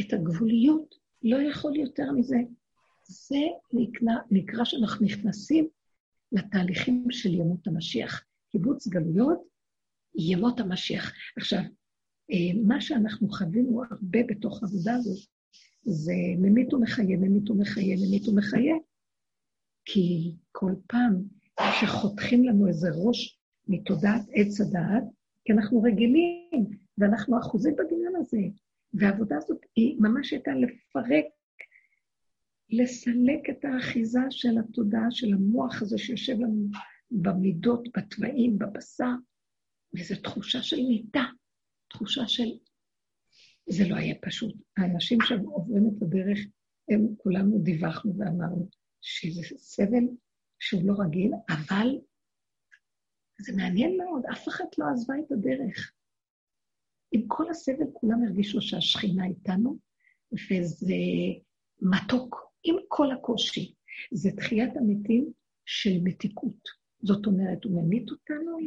Speaker 1: את הגבוליות. לא יכול יותר מזה. זה נקרא, נקרא שאנחנו נכנסים לתהליכים של ימות המשיח. קיבוץ גלויות, ימות המשיח. עכשיו, אה, מה שאנחנו חווינו הרבה בתוך העבודה הזאת, זה ממית ומחיה, ממית ומחיה, ממית ומחיה, כי כל פעם שחותכים לנו איזה ראש מתודעת עץ הדעת, כי אנחנו רגילים, ואנחנו אחוזים בדמיון הזה. והעבודה הזאת היא ממש הייתה לפרק, לסלק את האחיזה של התודעה, של המוח הזה שיושב לנו במידות, בתוואים, בבשר, וזו תחושה של מיטה. תחושה של... זה לא היה פשוט. האנשים שעוברים את הדרך, הם כולנו דיווחנו ואמרנו שזה סבל שהוא לא רגיל, אבל זה מעניין מאוד, אף אחד לא עזבה את הדרך. עם כל הסבל כולם הרגישו שהשכינה איתנו, וזה מתוק, עם כל הקושי. זה תחיית המתים של מתיקות. זאת אומרת, הוא ממית אותנו,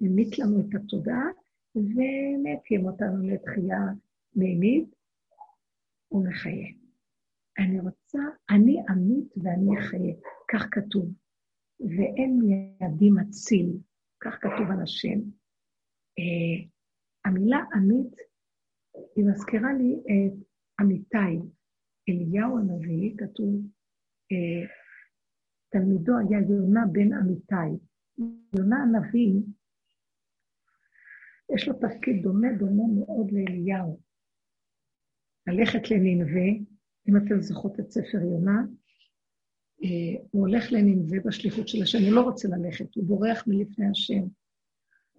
Speaker 1: ממית לנו את התודעה, ומקים אותנו לתחייה מימית ומחיה. אני רוצה, אני עמית ואני אחיה, כך כתוב. ואין מידי מציל, כך כתוב על השם. Uh, המילה עמית, היא מזכירה לי את עמיתי. אליהו הנביא, כתוב, uh, תלמידו היה יונה בן עמיתי. יונה הנביא יש לו תפקיד דומה, דומה מאוד לאליהו. ללכת לנינווה, אם אתם זוכרות את ספר יונה, אה, הוא הולך לנינווה בשליחות של השם, הוא לא רוצה ללכת, הוא בורח מלפני השם.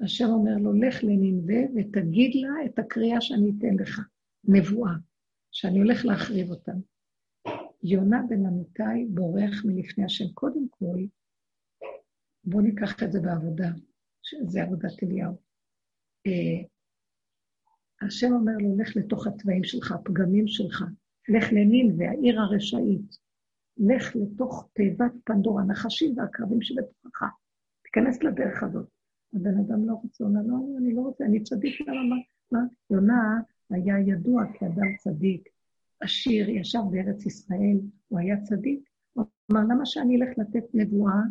Speaker 1: השם אומר לו, לך לנינווה ותגיד לה את הקריאה שאני אתן לך, נבואה, שאני הולך להחריב אותם. יונה בן אמיתי בורח מלפני השם. קודם כל, בואו ניקח את זה בעבודה, שזה עבודת אליהו. אה, השם אומר לו, לך לתוך התוואים שלך, הפגמים שלך, לך לנין והעיר הרשעית, לך לתוך תיבת פנדור, הנחשים והקרבים שבתוכך, תיכנס לדרך הזאת. הבן אדם לא רוצה, הוא אומר, לא, אני לא רוצה, אני צדיק, למה, מה? מה? יונה היה ידוע כאדם צדיק, עשיר, ישב בארץ ישראל, הוא היה צדיק. הוא אמר, למה שאני אלך לתת נבואה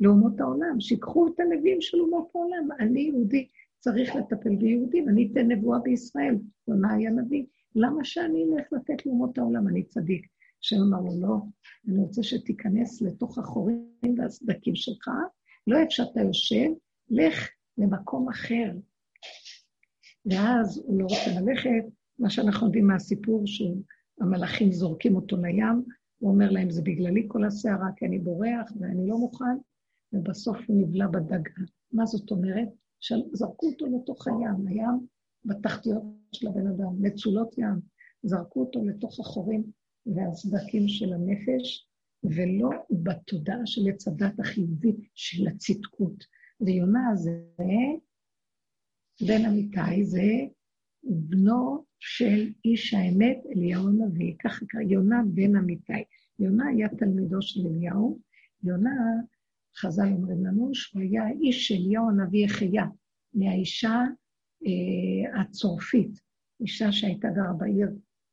Speaker 1: לאומות העולם? שיקחו את הנביאים של אומות העולם, אני יהודי. צריך לטפל ביהודים, אני אתן נבואה בישראל. יונה היה נביא. למה שאני אלך לתת לאומות העולם? אני צדיק. השם אמר לו, לא, אני רוצה שתיכנס לתוך החורים והסדקים שלך, לא איפה שאתה יושב, לך למקום אחר. ואז הוא לא רוצה ללכת, מה שאנחנו יודעים מהסיפור, שהמלאכים זורקים אותו לים, הוא אומר להם, זה בגללי כל הסערה, כי אני בורח ואני לא מוכן, ובסוף הוא נבלע בדגה. מה זאת אומרת? זרקו אותו לתוך הים, הים בתחתיות של הבן אדם, מצולות ים, זרקו אותו לתוך החורים והסדקים של הנפש, ולא בתודעה של עץ הדת החיובית של הצדקות. ויונה זה בן אמיתי, זה בנו של איש האמת, אליהו הנביא, ככה יונה בן אמיתי. יונה היה תלמידו של אליהו, יונה, חז"ל אומרים לנו, שהוא היה איש של אליהו הנביא יחיה, מהאישה אה, הצורפית, אישה שהייתה גרה בעיר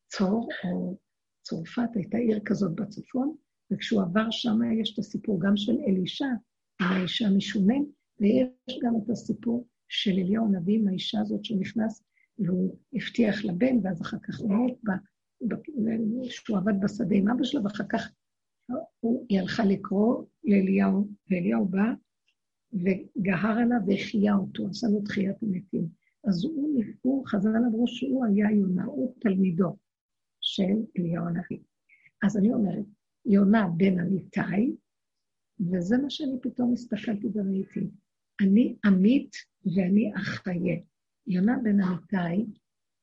Speaker 1: צור, או צרפת, הייתה עיר כזאת בצפון, וכשהוא עבר שם יש את הסיפור גם של אלישע, עם האישה משונן, ויש גם את הסיפור של אליהו הנביא עם האישה הזאת שנכנס והוא הבטיח לבן, ואז אחר כך הוא מת, שהוא עבד בשדה עם אבא שלו, ואחר כך היא הלכה לקרוא לאליהו, ואליהו בא וגהר עליו והחייה אותו, עשה לו תחיית המתים. אז הוא, הוא חזר אמרו שהוא היה יונה, הוא תלמידו של אליהו הנביא. אז אני אומרת, יונה בן אמיתי, וזה מה שאני פתאום הסתכלתי וראיתי. אני עמית ואני אחיה. יונה בן אמיתי,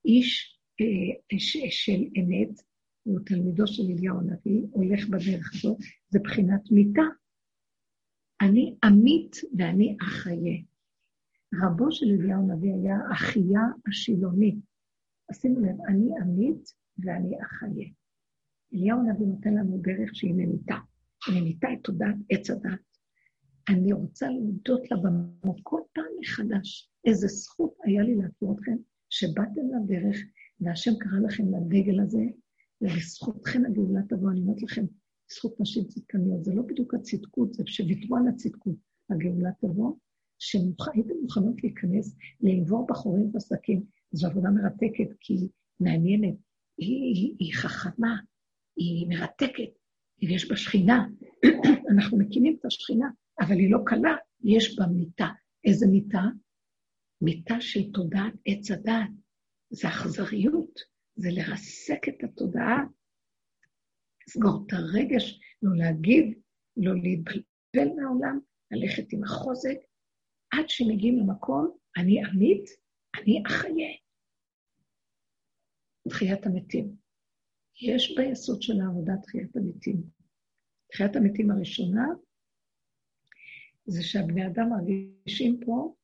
Speaker 1: איש אה, ש, של אמת, הוא תלמידו של אליהו הנביא, הולך בדרך הזאת, זה בחינת מיתה. אני עמית ואני אחיה. רבו של אליהו הנביא היה אחיה השילוני. שימו לב, אני עמית ואני אחיה. אליהו הנביא נותן לנו דרך שהיא ממיתה. ממיתה את תודעת עץ הדת. אני רוצה להודות לה במקום כל פעם מחדש. איזה זכות היה לי להכיר אתכם, שבאתם לדרך, והשם קרא לכם לדגל הזה, ובזכותכם הגאולה תבוא, אני אומרת לכם, זכות נשים צדקניות, זה לא בדיוק הצדקות, זה שוויתרו על הצדקות, הגאולה תבוא, שהייתם מוכנות להיכנס, לעבור בחורים בשקים, זו עבודה מרתקת, כי היא מעניינת, היא, היא, היא חכמה, היא מרתקת, יש בה שכינה, אנחנו מקימים את השכינה, אבל היא לא קלה, יש בה מיטה. איזה מיטה? מיטה של תודעת עץ הדעת. זה אכזריות, זה לרסק את התודעה, לסגור את הרגש, לא להגיב, לא להתבלבל מהעולם, ללכת עם החוזק, עד שמגיעים למקום, אני עמית, אני אחיה. תחיית המתים. יש ביסוד של העבודה תחיית המתים. תחיית המתים הראשונה זה שהבני אדם מרגישים פה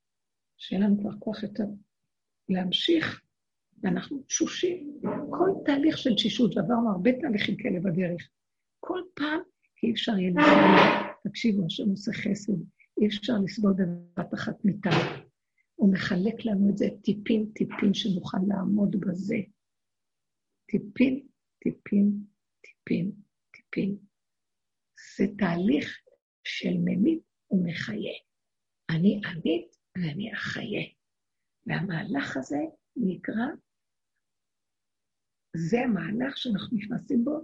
Speaker 1: שאין לנו כבר כוח יותר להמשיך, ואנחנו תשושים. כל תהליך של תשישות, ועברנו הרבה תהליכים כאלה בדרך. כל פעם, אי אפשר יהיה לסבול. תקשיבו, השם עושה חסד, אי אפשר לסבול בבת אחת מיטה. הוא מחלק לנו את זה טיפין-טיפין שנוכל לעמוד בזה. טיפין, טיפין, טיפין, טיפין. זה תהליך של ממית ומחיה. אני עמית ואני אחיה. והמהלך הזה נקרא, זה המהלך שאנחנו נכנסים בו,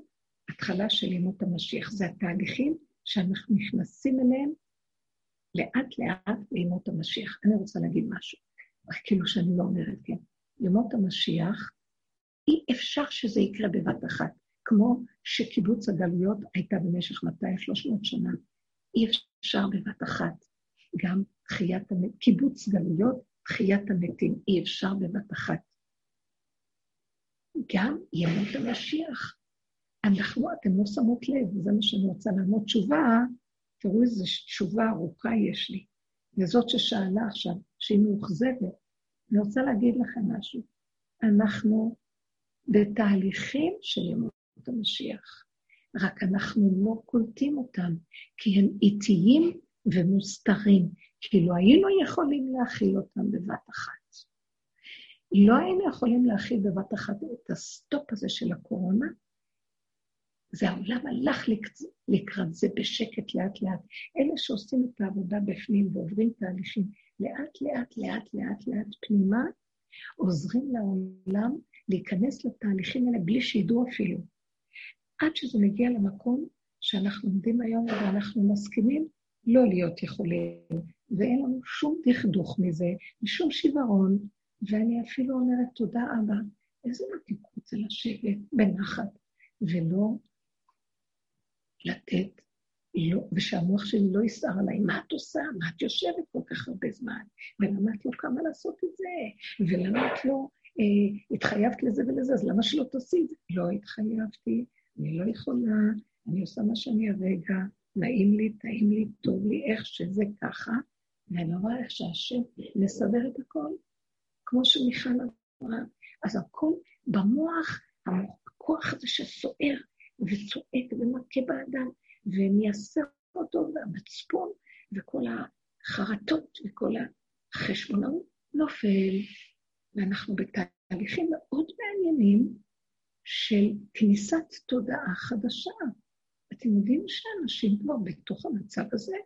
Speaker 1: התחלה של ימות המשיח. זה התהליכים שאנחנו נכנסים אליהם לאט-לאט לימות המשיח. אני רוצה להגיד משהו, רק כאילו שאני לא אומרת כן. ימות המשיח, אי אפשר שזה יקרה בבת אחת, כמו שקיבוץ הגלויות הייתה במשך 200-300 שנה. אי אפשר בבת אחת. גם תחיית קיבוץ גלויות, תחיית המתים, אי אפשר בבת אחת. גם ימות המשיח. אנחנו, אתם לא שמות לב, זה מה שאני רוצה לעמוד תשובה, תראו איזו תשובה ארוכה יש לי. וזאת ששאלה עכשיו, שהיא מאוכזבת, אני רוצה להגיד לכם משהו. אנחנו בתהליכים של ימות המשיח, רק אנחנו לא קולטים אותם, כי הם איטיים ומוסתרים, כאילו היינו יכולים להכיל אותם בבת אחת. לא היינו יכולים להכיל בבת אחת את ה stop הזה של הקורונה, זה העולם הלך לקראת זה בשקט לאט-לאט. אלה שעושים את העבודה בפנים ועוברים תהליכים לאט-לאט, לאט-לאט, לאט פנימה, עוזרים לעולם להיכנס לתהליכים האלה בלי שידעו אפילו. עד שזה מגיע למקום שאנחנו עומדים היום ואנחנו מסכימים לא להיות יכולים, ואין לנו שום דכדוך מזה, ושום שיוורון, ואני אפילו אומרת, תודה אבא, איזה מתיקות זה לשבת בנחת, ולא לתת, לא, ושהמוח שלי לא יסער עליי, מה את עושה? מה את יושבת כל כך הרבה זמן? ולמה את לא קמה לעשות את זה? ולמה את לא אה, התחייבת לזה ולזה? אז למה שלא תעשי את זה? לא התחייבתי, אני לא יכולה, אני עושה מה שאני הרגע, נעים לי, טעים לי, טוב לי, איך שזה ככה, ואני רואה איך שהשם מסדר את הכל, כמו שמיכל אמרה. אז הכל במוח, הכוח הזה שסוער וצועק ומכה באדם, ומייסר אותו, והמצפון, וכל החרטות וכל החשבונאות נופל, ואנחנו בתהליכים מאוד מעניינים של כניסת תודעה חדשה. אתם יודעים שאנשים כבר בתוך המצב הזה?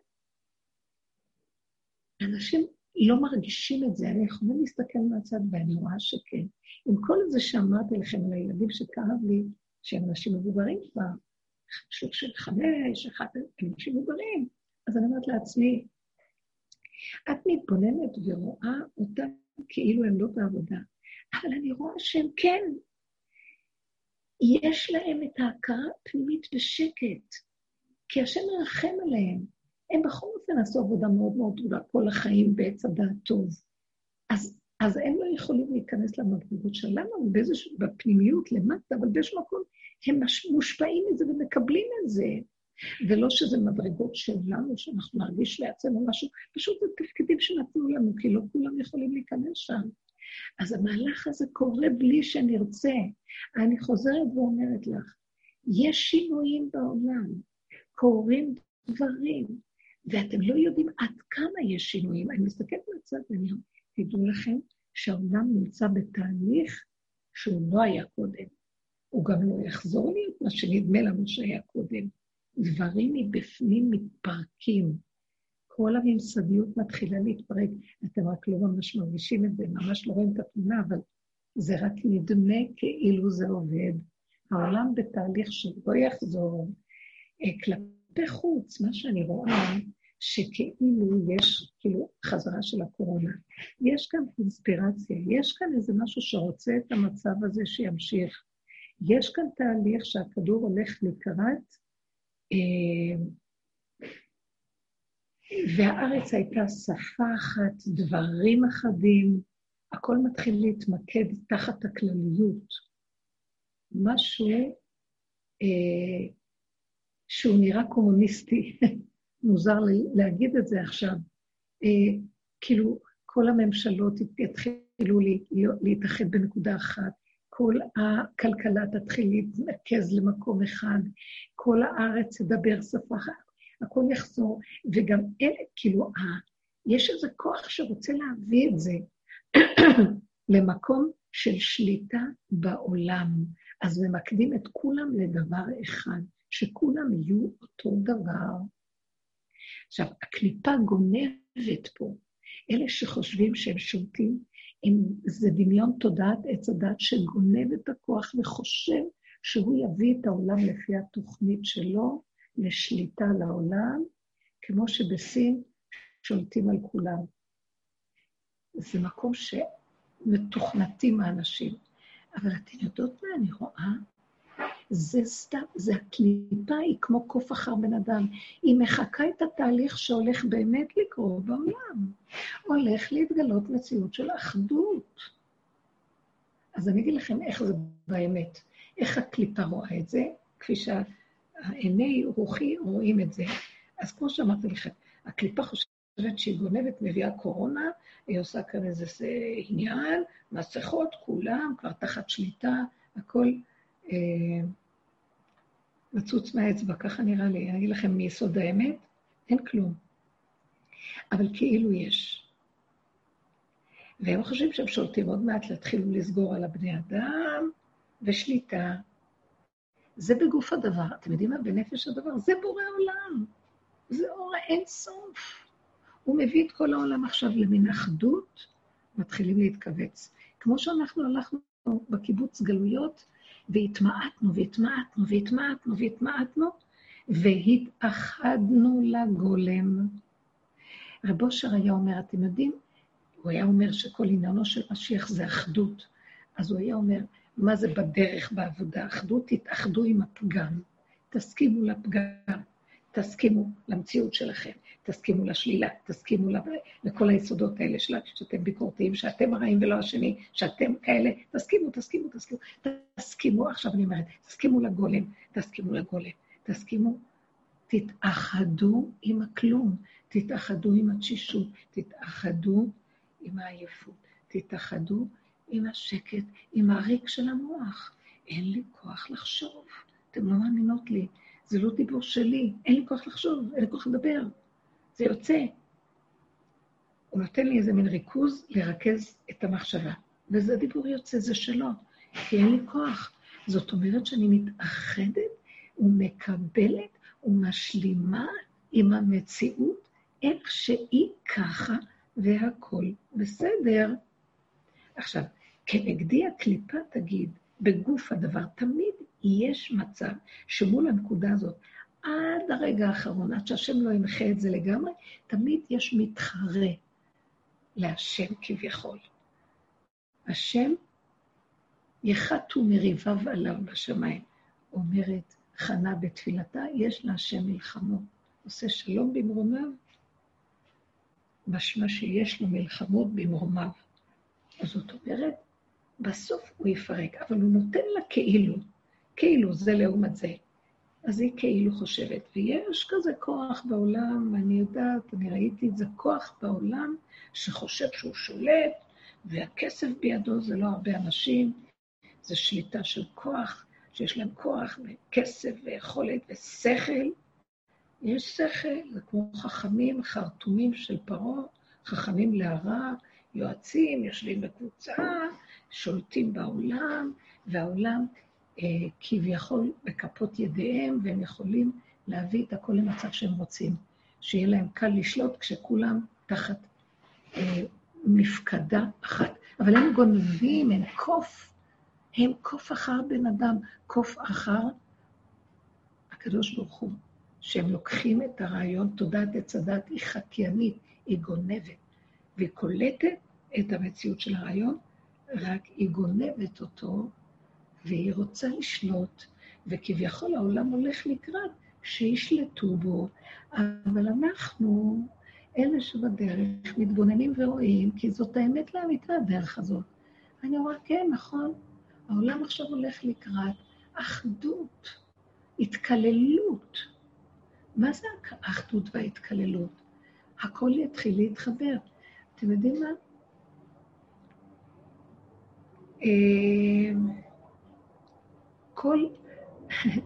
Speaker 1: אנשים לא מרגישים את זה, אני יכולה להסתכל מהצד ואני רואה שכן. עם כל זה שאמרתי לכם על הילדים שכאב לי, שהם אנשים מבוגרים כבר, שלושים וחמש, אחת אנשים מבוגרים, אז אני אומרת לעצמי, את מתבוננת ורואה אותם כאילו הם לא בעבודה, אבל אני רואה שהם כן. יש להם את ההכרה הפנימית בשקט, כי השם מרחם עליהם. הם בכל אופן עשו עבודה מאוד מאוד גדולה כל החיים בעץ הדעת טוב. אז, אז הם לא יכולים להיכנס למדרגות שלנו, באיזשהו, בפנימיות למטה, אבל באיזשהו מקום הם מושפעים מזה ומקבלים את זה. ולא שזה מדרגות שלנו, שאנחנו נרגיש לעצמנו משהו, פשוט זה תפקידים שנתנו לנו, כי לא כולם יכולים להיכנס שם. אז המהלך הזה קורה בלי שנרצה. אני חוזרת ואומרת לך, יש שינויים בעולם, קורים דברים, ואתם לא יודעים עד כמה יש שינויים. אני מסתכלת מהצד ואני אומרת, תדעו לכם שהעולם נמצא בתהליך שהוא לא היה קודם. הוא גם לא יחזור להיות מה שנדמה לנו שהיה קודם. דברים מבפנים מתפרקים. כל הממסדיות מתחילה להתפרק. אתם רק לא ממש מרגישים את זה, ממש לא רואים את התמונה, אבל זה רק נדמה כאילו זה עובד. העולם בתהליך שלא יחזור. אה, כלפי חוץ, מה שאני רואה, שכאילו יש, כאילו, חזרה של הקורונה. יש כאן אינספירציה, יש כאן איזה משהו שרוצה את המצב הזה שימשיך. יש כאן תהליך שהכדור הולך לקראת, אה, והארץ הייתה שפה אחת, דברים אחדים, הכל מתחיל להתמקד תחת הכלליות. משהו אה, שהוא נראה קומוניסטי, מוזר להגיד את זה עכשיו. אה, כאילו, כל הממשלות יתחילו להתאחד בנקודה אחת, כל הכלכלה תתחיל להתנקז למקום אחד, כל הארץ תדבר שפה אחת, הכל יחזור, וגם אלה, כאילו, יש איזה כוח שרוצה להביא את זה למקום של שליטה בעולם. אז ממקדים את כולם לדבר אחד, שכולם יהיו אותו דבר. עכשיו, הקליפה גונבת פה. אלה שחושבים שהם שולטים, הם, זה דמיון תודעת עץ הדת שגונב את הכוח וחושב שהוא יביא את העולם לפי התוכנית שלו לשליטה לעולם, כמו שבסין שולטים על כולם. זה מקום שמתוכנתים האנשים. אבל אתן יודעות מה אני רואה? זה סתם, זה הקליפה, היא כמו קוף אחר בן אדם. היא מחקה את התהליך שהולך באמת לקרות בעולם. הולך להתגלות מציאות של אחדות. אז אני אגיד לכם איך זה באמת. איך הקליפה רואה את זה, כפי שהעיני רוחי רואים את זה. אז כמו שאמרתי לכם, הקליפה חושבת שהיא גונבת, מביאה קורונה, היא עושה כאן איזה עניין, מסכות, כולם כבר תחת שליטה, הכל אה, מצוץ מהאצבע, ככה נראה לי. אני אגיד לכם מיסוד האמת, אין כלום. אבל כאילו יש. והם חושבים שהם שולטים עוד מעט, להתחילו לסגור על הבני אדם, ושליטה. זה בגוף הדבר. אתם יודעים מה? בנפש הדבר. זה בורא עולם. זה אור האין סוף. הוא מביא את כל העולם עכשיו למין אחדות, מתחילים להתכווץ. כמו שאנחנו הלכנו בקיבוץ גלויות, והתמעטנו והתמעטנו והתמעטנו והתמעטנו, והתאחדנו לגולם. רב אושר היה אומר, אתם יודעים, הוא היה אומר שכל עניינו של משיח זה אחדות. אז הוא היה אומר, מה זה בדרך בעבודה? אחדות, תתאחדו עם הפגם, תסכימו לפגם, תסכימו למציאות שלכם, תסכימו לשלילה, תסכימו לכל היסודות האלה של שאתם ביקורתיים, שאתם הרעים ולא השני, שאתם כאלה, תסכימו, תסכימו, תסכימו, תסכימו, עכשיו אני אומרת, תסכימו לגולם, תסכימו לגולם, תסכימו, תתאחדו עם הכלום, תתאחדו עם התשישות, תתאחדו עם העייפות, תתאחדו עם השקט, עם הריק של המוח. אין לי כוח לחשוב. אתם לא מאמינות לי. זה לא דיבור שלי, אין לי כוח לחשוב, אין לי כוח לדבר. זה יוצא. הוא נותן לי איזה מין ריכוז לרכז את המחשבה. וזה דיבור יוצא, זה שלו, כי אין לי כוח. זאת אומרת שאני מתאחדת ומקבלת ומשלימה עם המציאות איך שהיא ככה, והכול בסדר. עכשיו, כנגדי הקליפה תגיד, בגוף הדבר, תמיד יש מצב שמול הנקודה הזאת, עד הרגע האחרון, עד שהשם לא ימחה את זה לגמרי, תמיד יש מתחרה להשם כביכול. השם יחתו מריביו עליו בשמיים. אומרת חנה בתפילתה, יש להשם מלחמות. עושה שלום במרומיו, משמע שיש לו מלחמות במרומיו. אז זאת אומרת, בסוף הוא יפרק, אבל הוא נותן לה כאילו, כאילו זה לעומת זה. אז היא כאילו חושבת, ויש כזה כוח בעולם, אני יודעת, אני ראיתי את זה, כוח בעולם שחושב שהוא שולט, והכסף בידו זה לא הרבה אנשים, זה שליטה של כוח, שיש להם כוח וכסף ויכולת ושכל. יש שכל, זה כמו חכמים, חרטומים של פרעה, חכמים להרע, יועצים, יושבים בקבוצה, שולטים בעולם, והעולם כביכול בכפות ידיהם, והם יכולים להביא את הכל למצב שהם רוצים. שיהיה להם קל לשלוט כשכולם תחת אה, מפקדה אחת. אבל הם גונבים, הם קוף, הם קוף אחר בן אדם, קוף אחר הקדוש ברוך הוא, שהם לוקחים את הרעיון, תודעת עץ הדת היא חקיינית, היא גונבת, והיא קולטת את המציאות של הרעיון, רק היא גונבת אותו, והיא רוצה לשלוט, וכביכול העולם הולך לקראת שישלטו בו, אבל אנחנו, אלה שבדרך, מתבוננים ורואים, כי זאת האמת לאמיתה, הדרך הזאת. אני אומרת, כן, נכון, העולם עכשיו הולך לקראת אחדות, התקללות. מה זה האחדות וההתקללות? הכל יתחיל להתחבר. אתם יודעים מה? כל,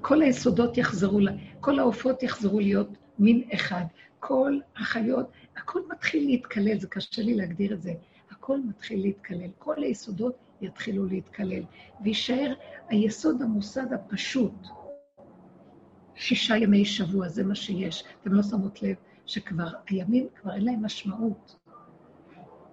Speaker 1: כל היסודות יחזרו, כל העופות יחזרו להיות מין אחד. כל החיות, הכל מתחיל להתקלל, זה קשה לי להגדיר את זה. הכל מתחיל להתקלל, כל היסודות יתחילו להתקלל, ויישאר היסוד המוסד הפשוט. שישה ימי שבוע, זה מה שיש. אתם לא שמות לב שכבר הימים, כבר אין להם משמעות.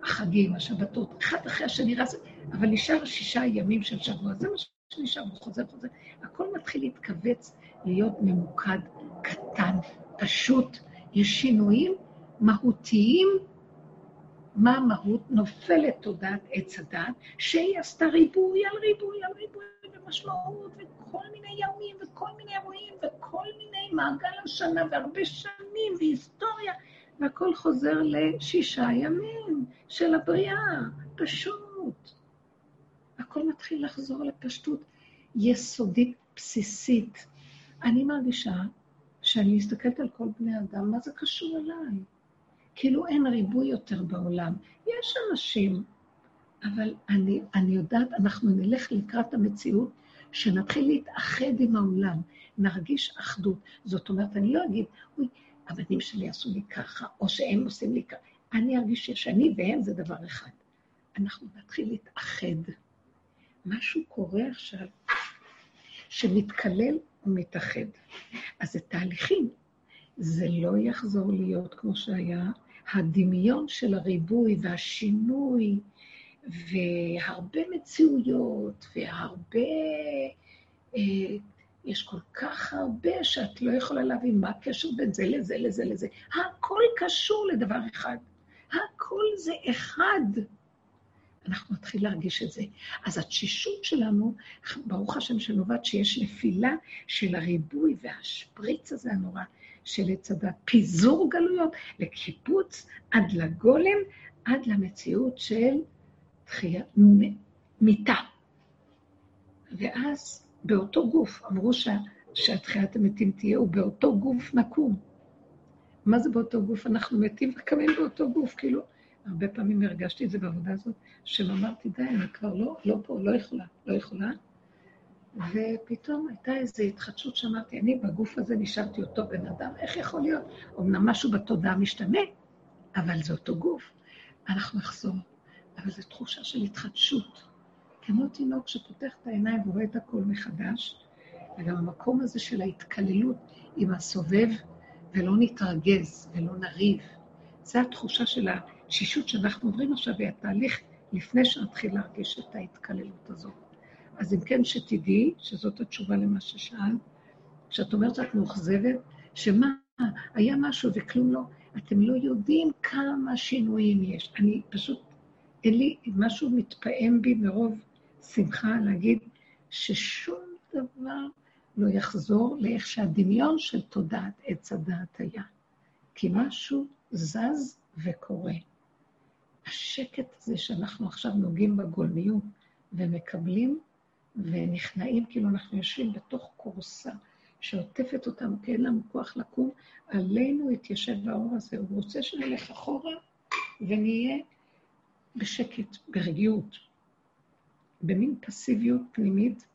Speaker 1: החגים, השבתות, אחד אחרי השני רץ, אבל נשאר שישה ימים של שבוע, זה מה שנשאר, הוא חוזר, חוזר. הכל מתחיל להתכווץ, להיות ממוקד, קטן, פשוט. יש שינויים מהותיים. מה המהות? נופלת תודעת עץ הדת, שהיא עשתה ריבוי על ריבוי על ריבוי ומשמעות, וכל מיני ימים, וכל מיני אירועים, וכל מיני מעגל השנה, והרבה שנים, והיסטוריה. והכל חוזר לשישה ימים של הבריאה, פשוט. הכל מתחיל לחזור לפשטות יסודית, בסיסית. אני מרגישה שאני מסתכלת על כל בני אדם, מה זה קשור אליי? כאילו אין ריבוי יותר בעולם. יש אנשים, אבל אני, אני יודעת, אנחנו נלך לקראת המציאות, שנתחיל להתאחד עם העולם, נרגיש אחדות. זאת אומרת, אני לא אגיד, אוי, הבנים שלי עשו לי ככה, או שהם עושים לי ככה. אני ארגיש שאני והם זה דבר אחד. אנחנו נתחיל להתאחד. משהו קורה עכשיו שמתקלל ומתאחד. אז זה תהליכים. זה לא יחזור להיות כמו שהיה. הדמיון של הריבוי והשינוי, והרבה מציאויות, והרבה אה, יש כל כך הרבה שאת לא יכולה להבין מה הקשר בין זה לזה לזה לזה. הכל קשור לדבר אחד. הכל זה אחד. אנחנו נתחיל להרגיש את זה. אז התשישות שלנו, ברוך השם שנובעת שיש נפילה של הריבוי והשפריץ הזה הנורא של עץ הדת, פיזור גלויות לקיבוץ עד לגולם, עד למציאות של תחייה, מיתה. ואז באותו גוף. אמרו שהאדם שהתחיית המתים תהיה, ובאותו גוף נקום. מה זה באותו גוף? אנחנו מתים וקמים באותו גוף, כאילו, הרבה פעמים הרגשתי את זה בעבודה הזאת, שאמרתי, די, אני כבר לא, לא פה, לא יכולה, לא יכולה. ופתאום הייתה איזו התחדשות שאמרתי, אני בגוף הזה נשארתי אותו בן אדם, איך יכול להיות? אמנם משהו בתודעה משתנה, אבל זה אותו גוף. אנחנו נחזור, אבל זו תחושה של התחדשות. כמו תינוק שפותח את העיניים ורואה את הכל מחדש, וגם המקום הזה של ההתקללות עם הסובב, ולא נתרגז ולא נריב. זו התחושה של התשישות שאנחנו עוברים עכשיו, והתהליך לפני שנתחיל להרגיש את ההתקללות הזאת. אז אם כן, שתדעי, שזאת התשובה למה ששאלת, כשאת אומרת שאת מאוכזבת, שמה, היה משהו וכלום לא, אתם לא יודעים כמה שינויים יש. אני פשוט, אין לי, משהו מתפעם בי מרוב שמחה להגיד ששום דבר לא יחזור לאיך שהדמיון של תודעת עץ הדעת היה. כי משהו זז וקורה. השקט הזה שאנחנו עכשיו נוגעים בגולמיות ומקבלים ונכנעים, כאילו אנחנו יושבים בתוך קורסה שעוטפת אותנו, כי אין לנו כוח לקום, עלינו התיישב האור הזה. הוא רוצה שנלך אחורה ונהיה בשקט, ברגיעות, במין פסיביות פנימית.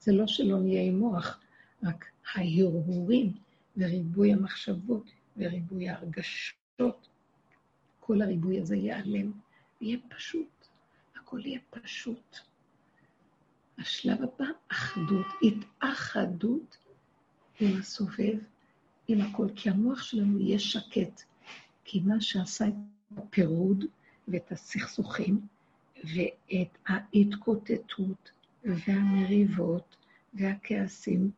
Speaker 1: זה לא שלא נהיה עם מוח, רק ההרהורים וריבוי המחשבות וריבוי ההרגשות, כל הריבוי הזה ייעלם, יהיה פשוט, הכל יהיה פשוט. השלב הבא, אחדות, התאחדות עם הסובב, עם הכל, כי המוח שלנו יהיה שקט, כי מה שעשה את הפירוד ואת הסכסוכים ואת ההתקוטטות והמריבות והכעסים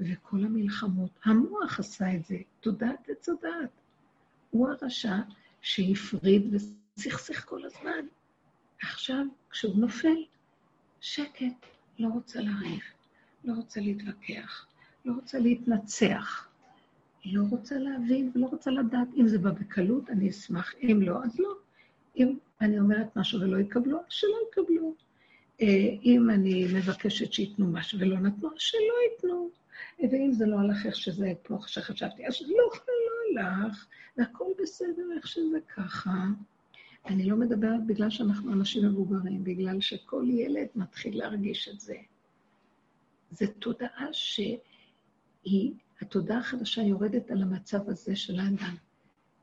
Speaker 1: וכל המלחמות, המוח עשה את זה, תודעת עץ הדעת. הוא הרשע שהפריד וסכסך כל הזמן. עכשיו, כשהוא נופל, שקט, לא רוצה לריב, לא רוצה להתווכח, לא רוצה להתנצח, לא רוצה להבין ולא רוצה לדעת. אם זה בא בקלות, אני אשמח, אם לא, אז לא. אם אני אומרת משהו ולא יקבלו, שלא יקבלו. אה, אם אני מבקשת שייתנו משהו ולא נתנו, שלא ייתנו. ואם זה לא הלך איך שזה, כמו שחשבתי, אז לא, הלך, והכל בסדר איך שזה ככה. אני לא מדברת בגלל שאנחנו אנשים מבוגרים, בגלל שכל ילד מתחיל להרגיש את זה. זו תודעה שהיא, התודעה החדשה יורדת על המצב הזה של האדם.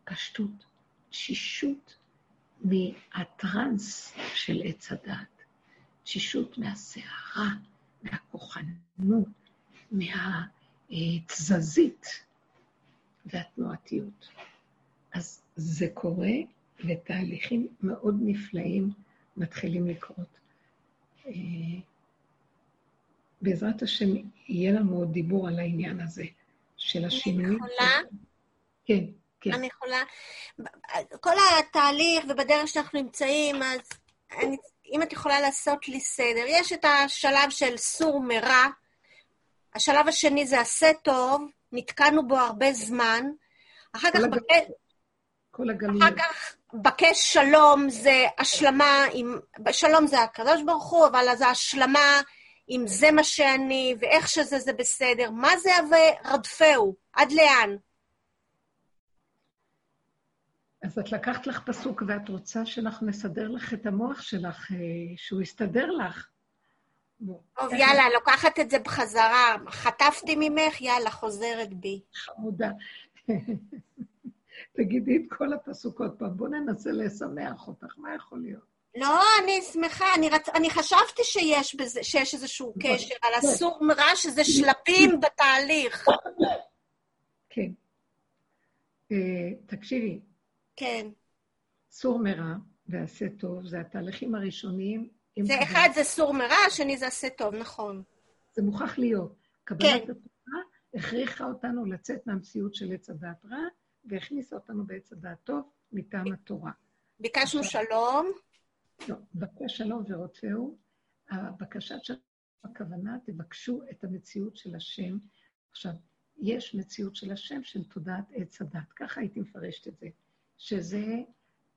Speaker 1: פשטות, תשישות מהטרנס של עץ הדת, תשישות מהסערה, מהכוחנות, מהתזזית והתנועתיות. אז זה קורה ותהליכים מאוד נפלאים מתחילים לקרות. אה, בעזרת השם, יהיה לנו עוד דיבור על העניין הזה של השינוי. אני
Speaker 3: יכולה?
Speaker 1: כן, כן.
Speaker 3: אני יכולה... כל התהליך ובדרך שאנחנו נמצאים, אז אני, אם את יכולה לעשות לי סדר, יש את השלב של סור מרע, השלב השני זה עשה טוב, נתקענו בו הרבה זמן, אחר כך...
Speaker 1: הגל... בק... כל הגלים.
Speaker 3: אחר כך בקש שלום זה השלמה עם... שלום זה הקדוש ברוך הוא, אבל זה השלמה עם זה מה שאני, ואיך שזה זה בסדר. מה זה ורדפהו? עד לאן?
Speaker 1: אז את לקחת לך פסוק ואת רוצה שאנחנו נסדר לך את המוח שלך, אה, שהוא יסתדר לך.
Speaker 3: טוב, יאללה, לוקחת את זה בחזרה. חטפתי ממך, יאללה, חוזרת בי.
Speaker 1: חמודה. תגידי את כל הפסוק עוד פעם, בואו ננסה לשמח אותך, מה יכול להיות?
Speaker 3: לא, אני שמחה, אני, רצ... אני חשבתי שיש, בזה, שיש איזשהו. קשר על כן. הסור מרע, שזה שלפים בתהליך.
Speaker 1: כן. Uh, תקשיבי.
Speaker 3: כן.
Speaker 1: סור מרע ועשה טוב, זה התהליכים הראשונים.
Speaker 3: זה אחד זה סור מרע, השני זה עשה טוב, נכון.
Speaker 1: זה מוכרח להיות. קבלת כן. התורה הכריחה אותנו לצאת מהמציאות של עץ הדעת רע, והכניסה אותנו בעץ הדעת טוב מטעם התורה.
Speaker 3: ביקשנו עכשיו, שלום.
Speaker 1: לא, בקש שלום ורוצהו. הבקשת של הכוונה, תבקשו את המציאות של השם. עכשיו, יש מציאות של השם של תודעת עץ הדת, ככה הייתי מפרשת את זה, שזה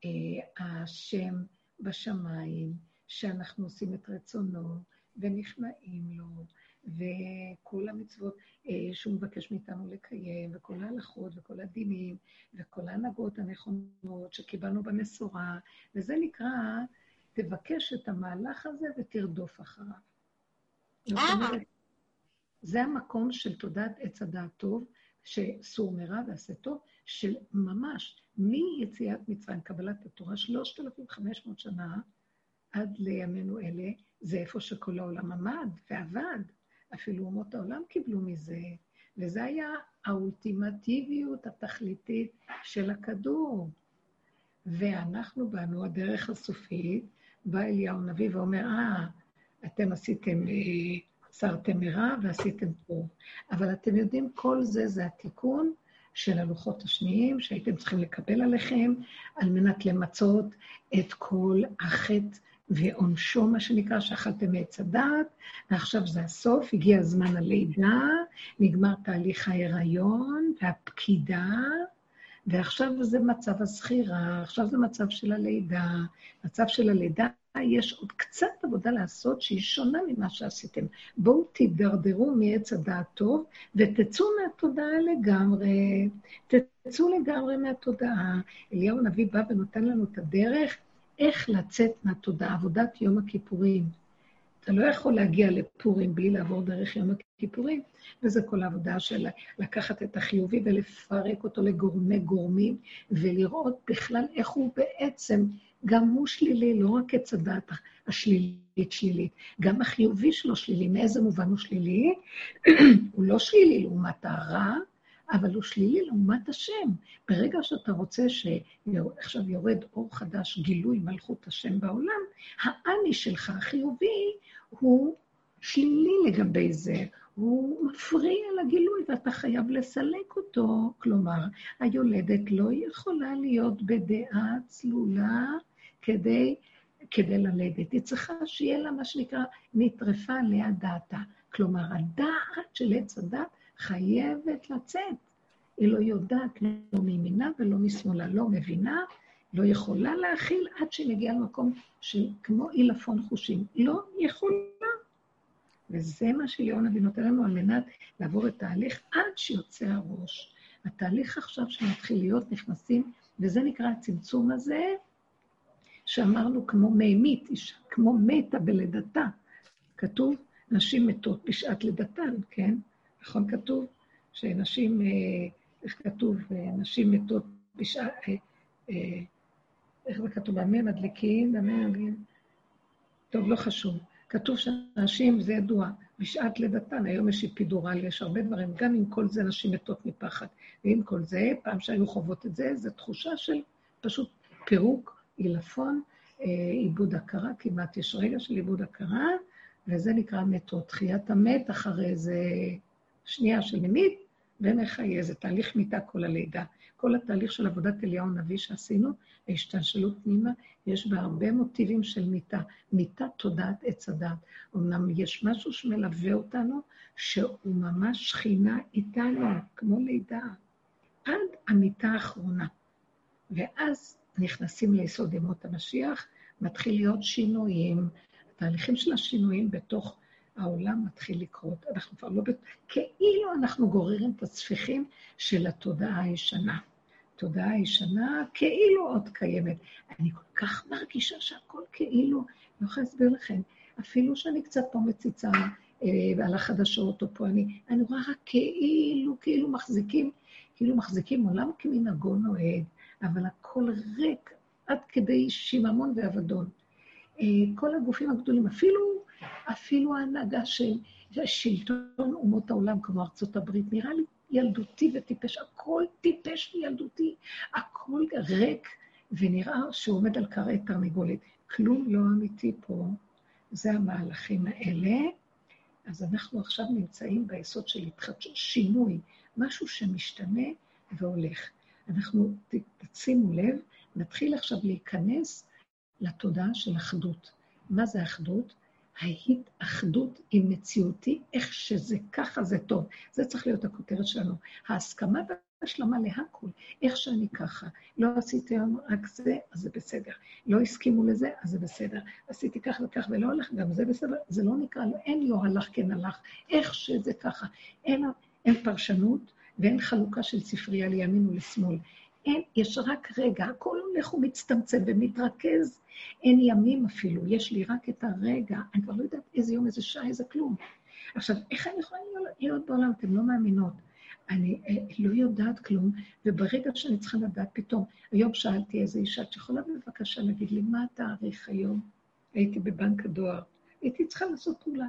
Speaker 1: אה, השם בשמיים, שאנחנו עושים את רצונו ונכנעים לו, וכל המצוות אה, שהוא מבקש מאיתנו לקיים, וכל ההלכות וכל הדינים, וכל ההנהגות הנכונות שקיבלנו במסורה, וזה נקרא, תבקש את המהלך הזה ותרדוף אחריו.
Speaker 3: אה.
Speaker 1: זה המקום של תודעת עץ הדעת טוב, שסור מרע ועשה טוב, של ממש, מיציאת מצרים, קבלת התורה, 3,500 שנה עד לימינו אלה, זה איפה שכל העולם עמד ועבד. אפילו אומות העולם קיבלו מזה, וזה היה האולטימטיביות התכליתית של הכדור. ואנחנו באנו, הדרך הסופית, בא אליהו הנביא ואומר, אה, אתם עשיתם, סרתם אה, מרע ועשיתם טוב. אבל אתם יודעים, כל זה זה התיקון של הלוחות השניים שהייתם צריכים לקבל עליכם, על מנת למצות את כל החטא ועונשו, מה שנקרא, שאכלתם מעץ הדעת, ועכשיו זה הסוף, הגיע זמן הלידה, נגמר תהליך ההיריון והפקידה, ועכשיו זה מצב הזכירה, עכשיו זה מצב של הלידה. מצב של הלידה, יש עוד קצת עבודה לעשות שהיא שונה ממה שעשיתם. בואו תידרדרו מעץ הדעת טוב ותצאו מהתודעה לגמרי. תצאו לגמרי מהתודעה. אליהו הנביא בא ונותן לנו את הדרך איך לצאת מהתודעה, עבודת יום הכיפורים. אתה לא יכול להגיע לפורים בלי לעבור דרך יום הכיפורים, וזה כל העבודה של לקחת את החיובי ולפרק אותו לגורמי גורמים, ולראות בכלל איך הוא בעצם, גם הוא שלילי, לא רק עץ הדת השלילית שלילית, גם החיובי שלו שלילי. מאיזה מובן הוא שלילי? הוא לא שלילי לעומת הרע, אבל הוא שלילי לעומת השם. ברגע שאתה רוצה שעכשיו יורד אור חדש, גילוי מלכות השם בעולם, האני שלך, החיובי, הוא שלילי לגבי זה. הוא מפריע לגילוי ואתה חייב לסלק אותו. כלומר, היולדת לא יכולה להיות בדעה צלולה כדי, כדי ללדת. היא צריכה שיהיה לה מה שנקרא נטרפה עליה דעתה. כלומר, הדעת של עץ הדת חייבת לצאת. היא לא יודעת לא מימינה ולא משמאלה, לא מבינה, לא יכולה להכיל עד שהיא מגיעה למקום של כמו עילפון חושים. לא יכולה. וזה מה שליאון אבי נותן לנו על מנת לעבור את תהליך עד שיוצא הראש. התהליך עכשיו שמתחיל להיות, נכנסים, וזה נקרא הצמצום הזה, שאמרנו כמו מימית, אישה, כמו מתה בלידתה. כתוב, נשים מתות בשעת לידתן, כן? נכון כתוב? שנשים, אה, איך כתוב, אה, נשים מתות בשעה, אה, איך זה כתוב? במה מדליקים, במה מדליקים. טוב, לא חשוב. כתוב שנשים, זה ידוע, בשעת לידתן, היום יש אפידורל, יש הרבה דברים, גם עם כל זה נשים מתות מפחד. ועם כל זה, פעם שהיו חוות את זה, זו תחושה של פשוט פירוק, עילפון, עיבוד הכרה, כמעט יש רגע של עיבוד הכרה, וזה נקרא מתות. תחיית המת אחרי איזה שנייה של ממית, ומחיה, זה תהליך מיטה כל הלידה. כל התהליך של עבודת אליהו הנביא שעשינו, ההשתלשלות פנימה, יש בה הרבה מוטיבים של מיטה. מיטה תודעת עץ הדת. אמנם יש משהו שמלווה אותנו, שהוא ממש שכינה איתנו, כמו לידה, עד המיטה האחרונה. ואז נכנסים ליסוד ימות המשיח, מתחיל להיות שינויים. התהליכים של השינויים בתוך העולם מתחיל לקרות. אנחנו כבר לא... כאילו אנחנו גוררים את הספיחים של התודעה הישנה. התודעה הישנה כאילו עוד קיימת. אני כל כך מרגישה שהכל כאילו, אני יכולה להסביר לכם, אפילו שאני קצת פה מציצה אה, על החדשות או פה, אני, אני רואה רק כאילו, כאילו מחזיקים, כאילו מחזיקים עולם כמנהגו נוהג, אבל הכל ריק עד כדי שיממון ואבדון. אה, כל הגופים הגדולים, אפילו אפילו ההנהגה של שלטון אומות העולם, כמו ארצות הברית, נראה לי ילדותי וטיפש, הכל טיפש וילדותי, הכל ריק, ונראה שהוא עומד על קרעי תרנגולת. כלום לא אמיתי פה, זה המהלכים האלה. אז אנחנו עכשיו נמצאים ביסוד של התחדשות, שינוי, משהו שמשתנה והולך. אנחנו, תשימו לב, נתחיל עכשיו להיכנס לתודעה של אחדות. מה זה אחדות? ההתאחדות עם מציאותי, איך שזה ככה זה טוב. זה צריך להיות הכותרת שלנו. ההסכמה השלמה להכול. איך שאני ככה. לא עשיתי היום רק זה, אז זה בסדר. לא הסכימו לזה, אז זה בסדר. עשיתי כך וכך ולא הלך, גם זה בסדר. זה לא נקרא, לא, אין לא הלך כן הלך. איך שזה ככה. אין, אין פרשנות ואין חלוקה של ספרייה לימין ולשמאל. אין, יש רק רגע, הכל הולך ומצטמצם ומתרכז. אין ימים אפילו, יש לי רק את הרגע. אני כבר לא יודעת איזה יום, איזה שעה, איזה כלום. עכשיו, איך אני יכולה להיות בעולם? אתן לא מאמינות. אני אה, לא יודעת כלום, וברגע שאני צריכה לדעת, פתאום, היום שאלתי איזו אישה, את יכולה בבקשה להגיד לי, מה התאריך היום? הייתי בבנק הדואר, הייתי צריכה לעשות פעולה.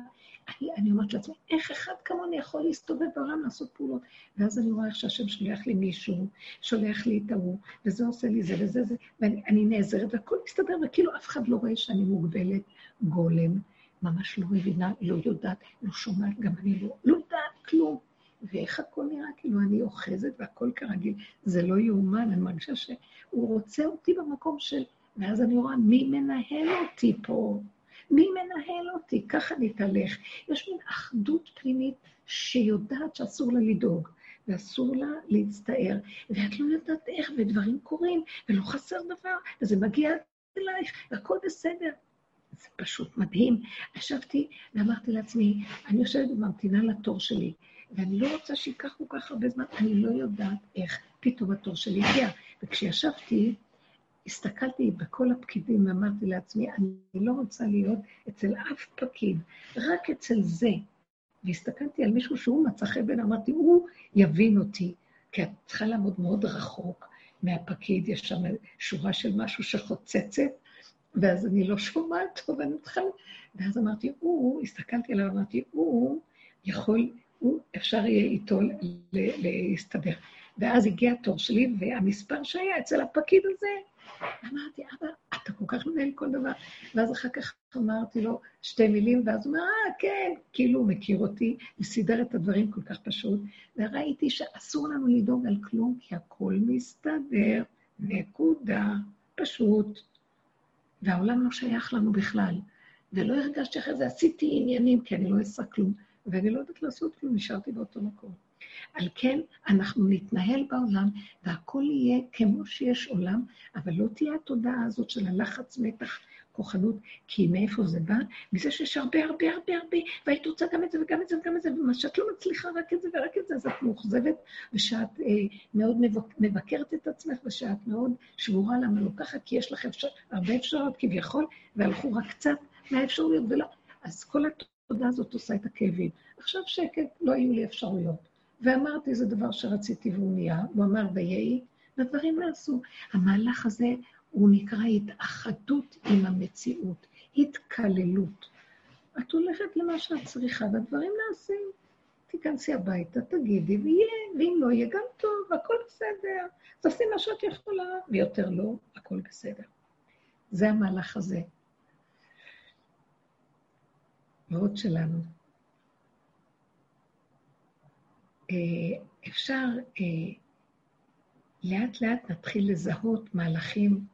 Speaker 1: אני, אני אומרת לעצמי, איך אחד כמוני יכול להסתובב בעולם לעשות פעולות? ואז אני רואה איך שהשם שולח לי מישהו, שולח לי את ההוא, וזה עושה לי זה וזה זה, ואני נעזרת, והכל מסתדר, וכאילו אף אחד לא רואה שאני מוגבלת, גולם, ממש לא מבינה, לא יודעת, לא שומעת, גם אני לא, לא יודעת כלום. ואיך הכל נראה, כאילו אני אוחזת והכל כרגיל. זה לא יאומן, אני מרגישה שהוא רוצה אותי במקום של... ואז אני רואה, מי מנהל אותי פה? מי מנהל אותי? ככה נתהלך. יש מין אחדות פנימית שיודעת שאסור לה לדאוג, ואסור לה להצטער, ואת לא יודעת איך, ודברים קורים, ולא חסר דבר, וזה מגיע אלייך, והכל בסדר. זה פשוט מדהים. ישבתי ואמרתי לעצמי, אני יושבת וממתינה לתור שלי, ואני לא רוצה שייקח כל כך הרבה זמן, אני לא יודעת איך פתאום התור שלי הגיע. וכשישבתי, הסתכלתי בכל הפקידים ואמרתי לעצמי, אני לא רוצה להיות אצל אף פקיד, רק אצל זה. והסתכלתי על מישהו שהוא מצא חן בעיניי, אמרתי, הוא יבין אותי, כי את צריכה לעמוד מאוד רחוק מהפקיד, יש שם שורה של משהו שחוצצת, ואז אני לא שומעת טוב, אני צריכה... ואז אמרתי, הוא, הסתכלתי עליו, אמרתי, הוא יכול הוא, אפשר יהיה איתו להסתדר. ואז הגיע התור שלי, והמספר שהיה אצל הפקיד הזה, אמרתי, אבא, אתה כל כך מנהל כל דבר. ואז אחר כך אמרתי לו שתי מילים, ואז הוא אומר, אה, כן, כאילו הוא מכיר אותי, וסידר את הדברים כל כך פשוט. וראיתי שאסור לנו לדאוג על כלום, כי הכול מסתדר, נקודה, פשוט. והעולם לא שייך לנו בכלל. ולא הרגשתי אחרי זה, עשיתי עניינים, כי אני לא אעשה כלום. ואני לא יודעת לעשות כלום, נשארתי באותו מקום. על כן, אנחנו נתנהל בעולם, והכל יהיה כמו שיש עולם, אבל לא תהיה התודעה הזאת של הלחץ, מתח, כוחנות, כי מאיפה זה בא? מזה שיש הרבה, הרבה, הרבה, הרבה, והיית רוצה גם את זה וגם את זה וגם את זה, ומה שאת לא מצליחה רק את זה ורק את זה, אז את מאוכזבת, ושאת אה, מאוד מבקרת את עצמך, ושאת מאוד שבורה למה לא ככה, כי יש לך אפשר, הרבה אפשרויות כביכול, והלכו רק קצת מהאפשרויות, ולא. אז כל התודעה... הזאת עושה את הכאבים. עכשיו שקט, לא היו לי אפשרויות. ואמרתי, זה דבר שרציתי והוא נהיה, הוא אמר ויהי, ודברים נעשו. המהלך הזה הוא נקרא התאחדות עם המציאות, התקללות. את הולכת למה שאת צריכה, והדברים נעשים. תיכנסי הביתה, תגידי, ויהיה, ואם לא יהיה, גם טוב, הכל בסדר. תעשי מה שאת יכולה, ויותר לא, הכל בסדר. זה המהלך הזה. מאוד שלנו. אה, אפשר אה, לאט לאט נתחיל לזהות מהלכים,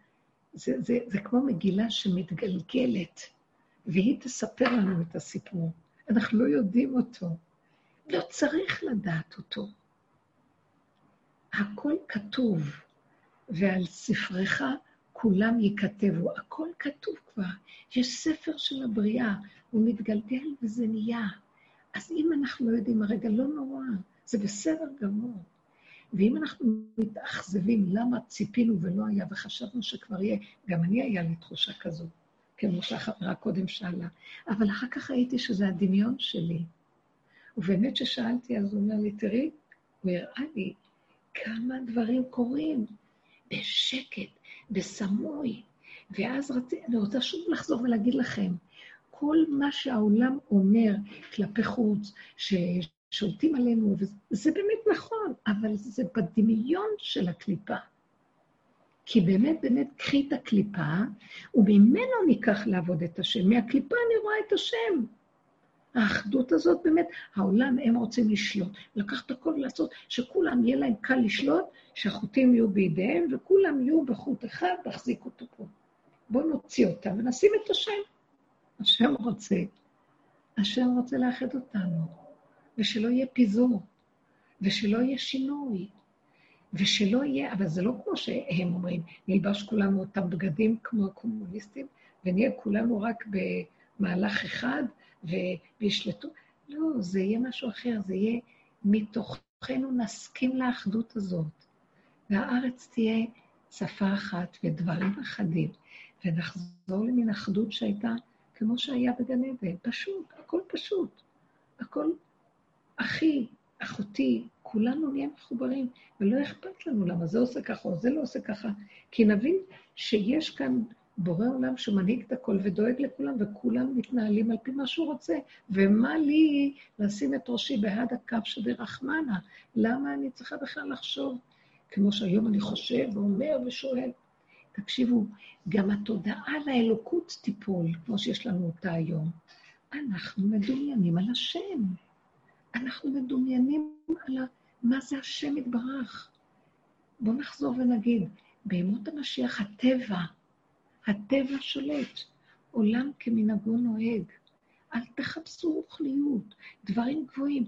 Speaker 1: זה, זה, זה כמו מגילה שמתגלגלת, והיא תספר לנו את הסיפור. אנחנו לא יודעים אותו, לא צריך לדעת אותו. הכל כתוב, ועל ספרך כולם ייכתבו. הכל כתוב כבר. יש ספר של הבריאה, הוא מתגלגל וזה נהיה. אז אם אנחנו לא יודעים הרגע, לא נורא, זה בסדר גמור. ואם אנחנו מתאכזבים למה ציפינו ולא היה וחשבנו שכבר יהיה, גם אני היה לי תחושה כזו, כמו שהחברה קודם שאלה, אבל אחר כך ראיתי שזה הדמיון שלי. ובאמת ששאלתי, אז הוא אומר לי, תראי, הוא הראה לי כמה דברים קורים בשקט, בסמוי. ואז רצי, אני רוצה שוב לחזור ולהגיד לכם, כל מה שהעולם אומר כלפי חוץ, ששולטים עלינו, זה באמת נכון, אבל זה בדמיון של הקליפה. כי באמת, באמת, קחי את הקליפה, וממנו ניקח לעבוד את השם. מהקליפה אני רואה את השם. האחדות הזאת באמת, העולם, הם רוצים לשלוט. לקחת הכל ולעשות, שכולם יהיה להם קל לשלוט, שהחוטים יהיו בידיהם, וכולם יהיו בחוט אחד, תחזיק אותו פה. בואו נוציא אותם ונשים את השם. השם רוצה. השם רוצה לאחד אותנו, ושלא יהיה פיזור, ושלא יהיה שינוי. ושלא יהיה, אבל זה לא כמו שהם אומרים, נלבש כולנו אותם בגדים כמו הקומוניסטים, ונהיה כולנו רק במהלך אחד וישלטו. לא, זה יהיה משהו אחר, זה יהיה מתוכנו נסכים לאחדות הזאת, והארץ תהיה שפה אחת ודברים אחדים, ונחזור למין אחדות שהייתה כמו שהיה בגן עדן, פשוט, הכל פשוט, הכל אחי, אחותי, כולנו נהיה מחוברים, ולא אכפת לנו למה זה עושה ככה או זה לא עושה ככה, כי נבין שיש כאן בורא עולם שמנהיג את הכל ודואג לכולם, וכולם מתנהלים על פי מה שהוא רוצה. ומה לי לשים את ראשי בהד הקו שדרחמנה? למה אני צריכה בכלל לחשוב? כמו שהיום אני חושב ואומר ושואל. תקשיבו, גם התודעה לאלוקות תיפול, כמו שיש לנו אותה היום. אנחנו מדומיינים על השם. אנחנו מדומיינים על מה זה השם יתברך. בואו נחזור ונגיד, בימות המשיח הטבע, הטבע שולט, עולם כמנהגו נוהג. אל תחפשו רוחניות, דברים גבוהים.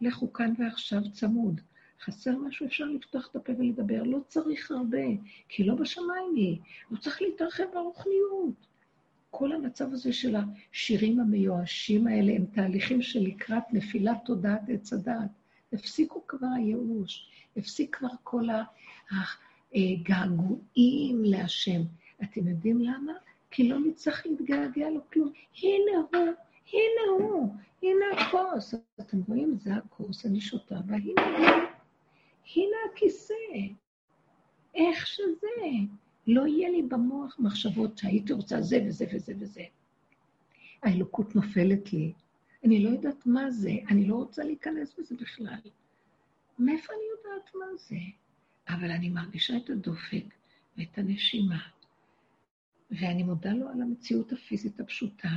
Speaker 1: לכו כאן ועכשיו צמוד. חסר משהו, אפשר לפתוח את הפה ולדבר. לא צריך הרבה, כי לא בשמיים היא. לא צריך להתרחב ברוחניות. כל המצב הזה של השירים המיואשים האלה הם תהליכים של לקראת נפילת תודעת עץ הדעת. הפסיקו כבר הייאוש, הפסיק כבר כל הגעגועים להשם. אתם יודעים למה? כי לא נצטרך להתגעגע לו כלום. הנה הוא, הנה הוא, הנה הכוס. אתם רואים? זה הכוס, אני שותה, והנה הוא. הנה הכיסא. איך שזה. לא יהיה לי במוח מחשבות שהייתי רוצה זה וזה וזה וזה. האלוקות נופלת לי. אני לא יודעת מה זה, אני לא רוצה להיכנס בזה בכלל. מאיפה אני יודעת מה זה? אבל אני מרגישה את הדופק ואת הנשימה, ואני מודה לו על המציאות הפיזית הפשוטה,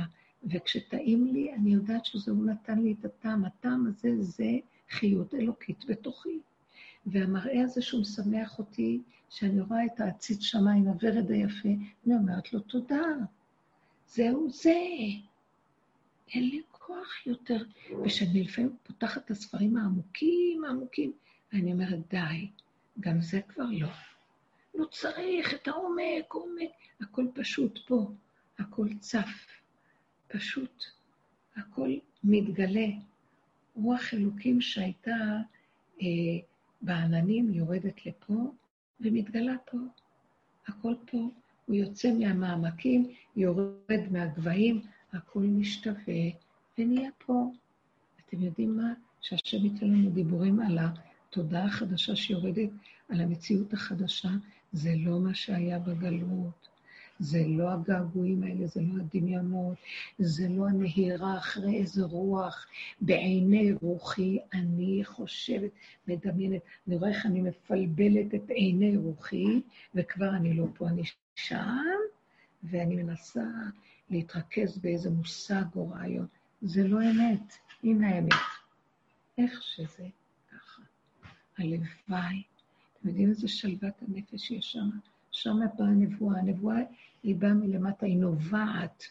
Speaker 1: וכשטעים לי, אני יודעת שזה הוא נתן לי את הטעם. הטעם הזה זה חיות אלוקית בתוכי. והמראה הזה שהוא משמח אותי, שאני רואה את העציץ שמיים, הוורד היפה, אני אומרת לו תודה. זהו זה. אין לי כוח יותר. וכשאני לפעמים פותחת את הספרים העמוקים, העמוקים, אני אומרת, די, גם זה כבר לא. לא צריך את העומק, עומק. הכל פשוט פה, הכל צף, פשוט, הכל מתגלה. רוח אלוקים שהייתה אה, בעננים יורדת לפה ומתגלה פה. הכל פה, הוא יוצא מהמעמקים, יורד מהגבהים, הכל משתווה ונהיה פה. אתם יודעים מה? שהשם ייתן לנו דיבורים על התודעה החדשה שיורדת, על המציאות החדשה, זה לא מה שהיה בגלות. זה לא הגעגועים האלה, זה לא הדמיונות, זה לא הנהירה אחרי איזה רוח. בעיני רוחי אני חושבת, מדמיינת. אני רואה איך אני מפלבלת את עיני רוחי, וכבר אני לא פה, אני שם, ואני מנסה להתרכז באיזה מושג או רעיון. זה לא אמת, הנה האמת. איך שזה ככה. הלוואי. אתם יודעים איזה שלוות הנפש יש שם? שם באה הנבואה. הנבואה היא באה מלמטה, היא נובעת.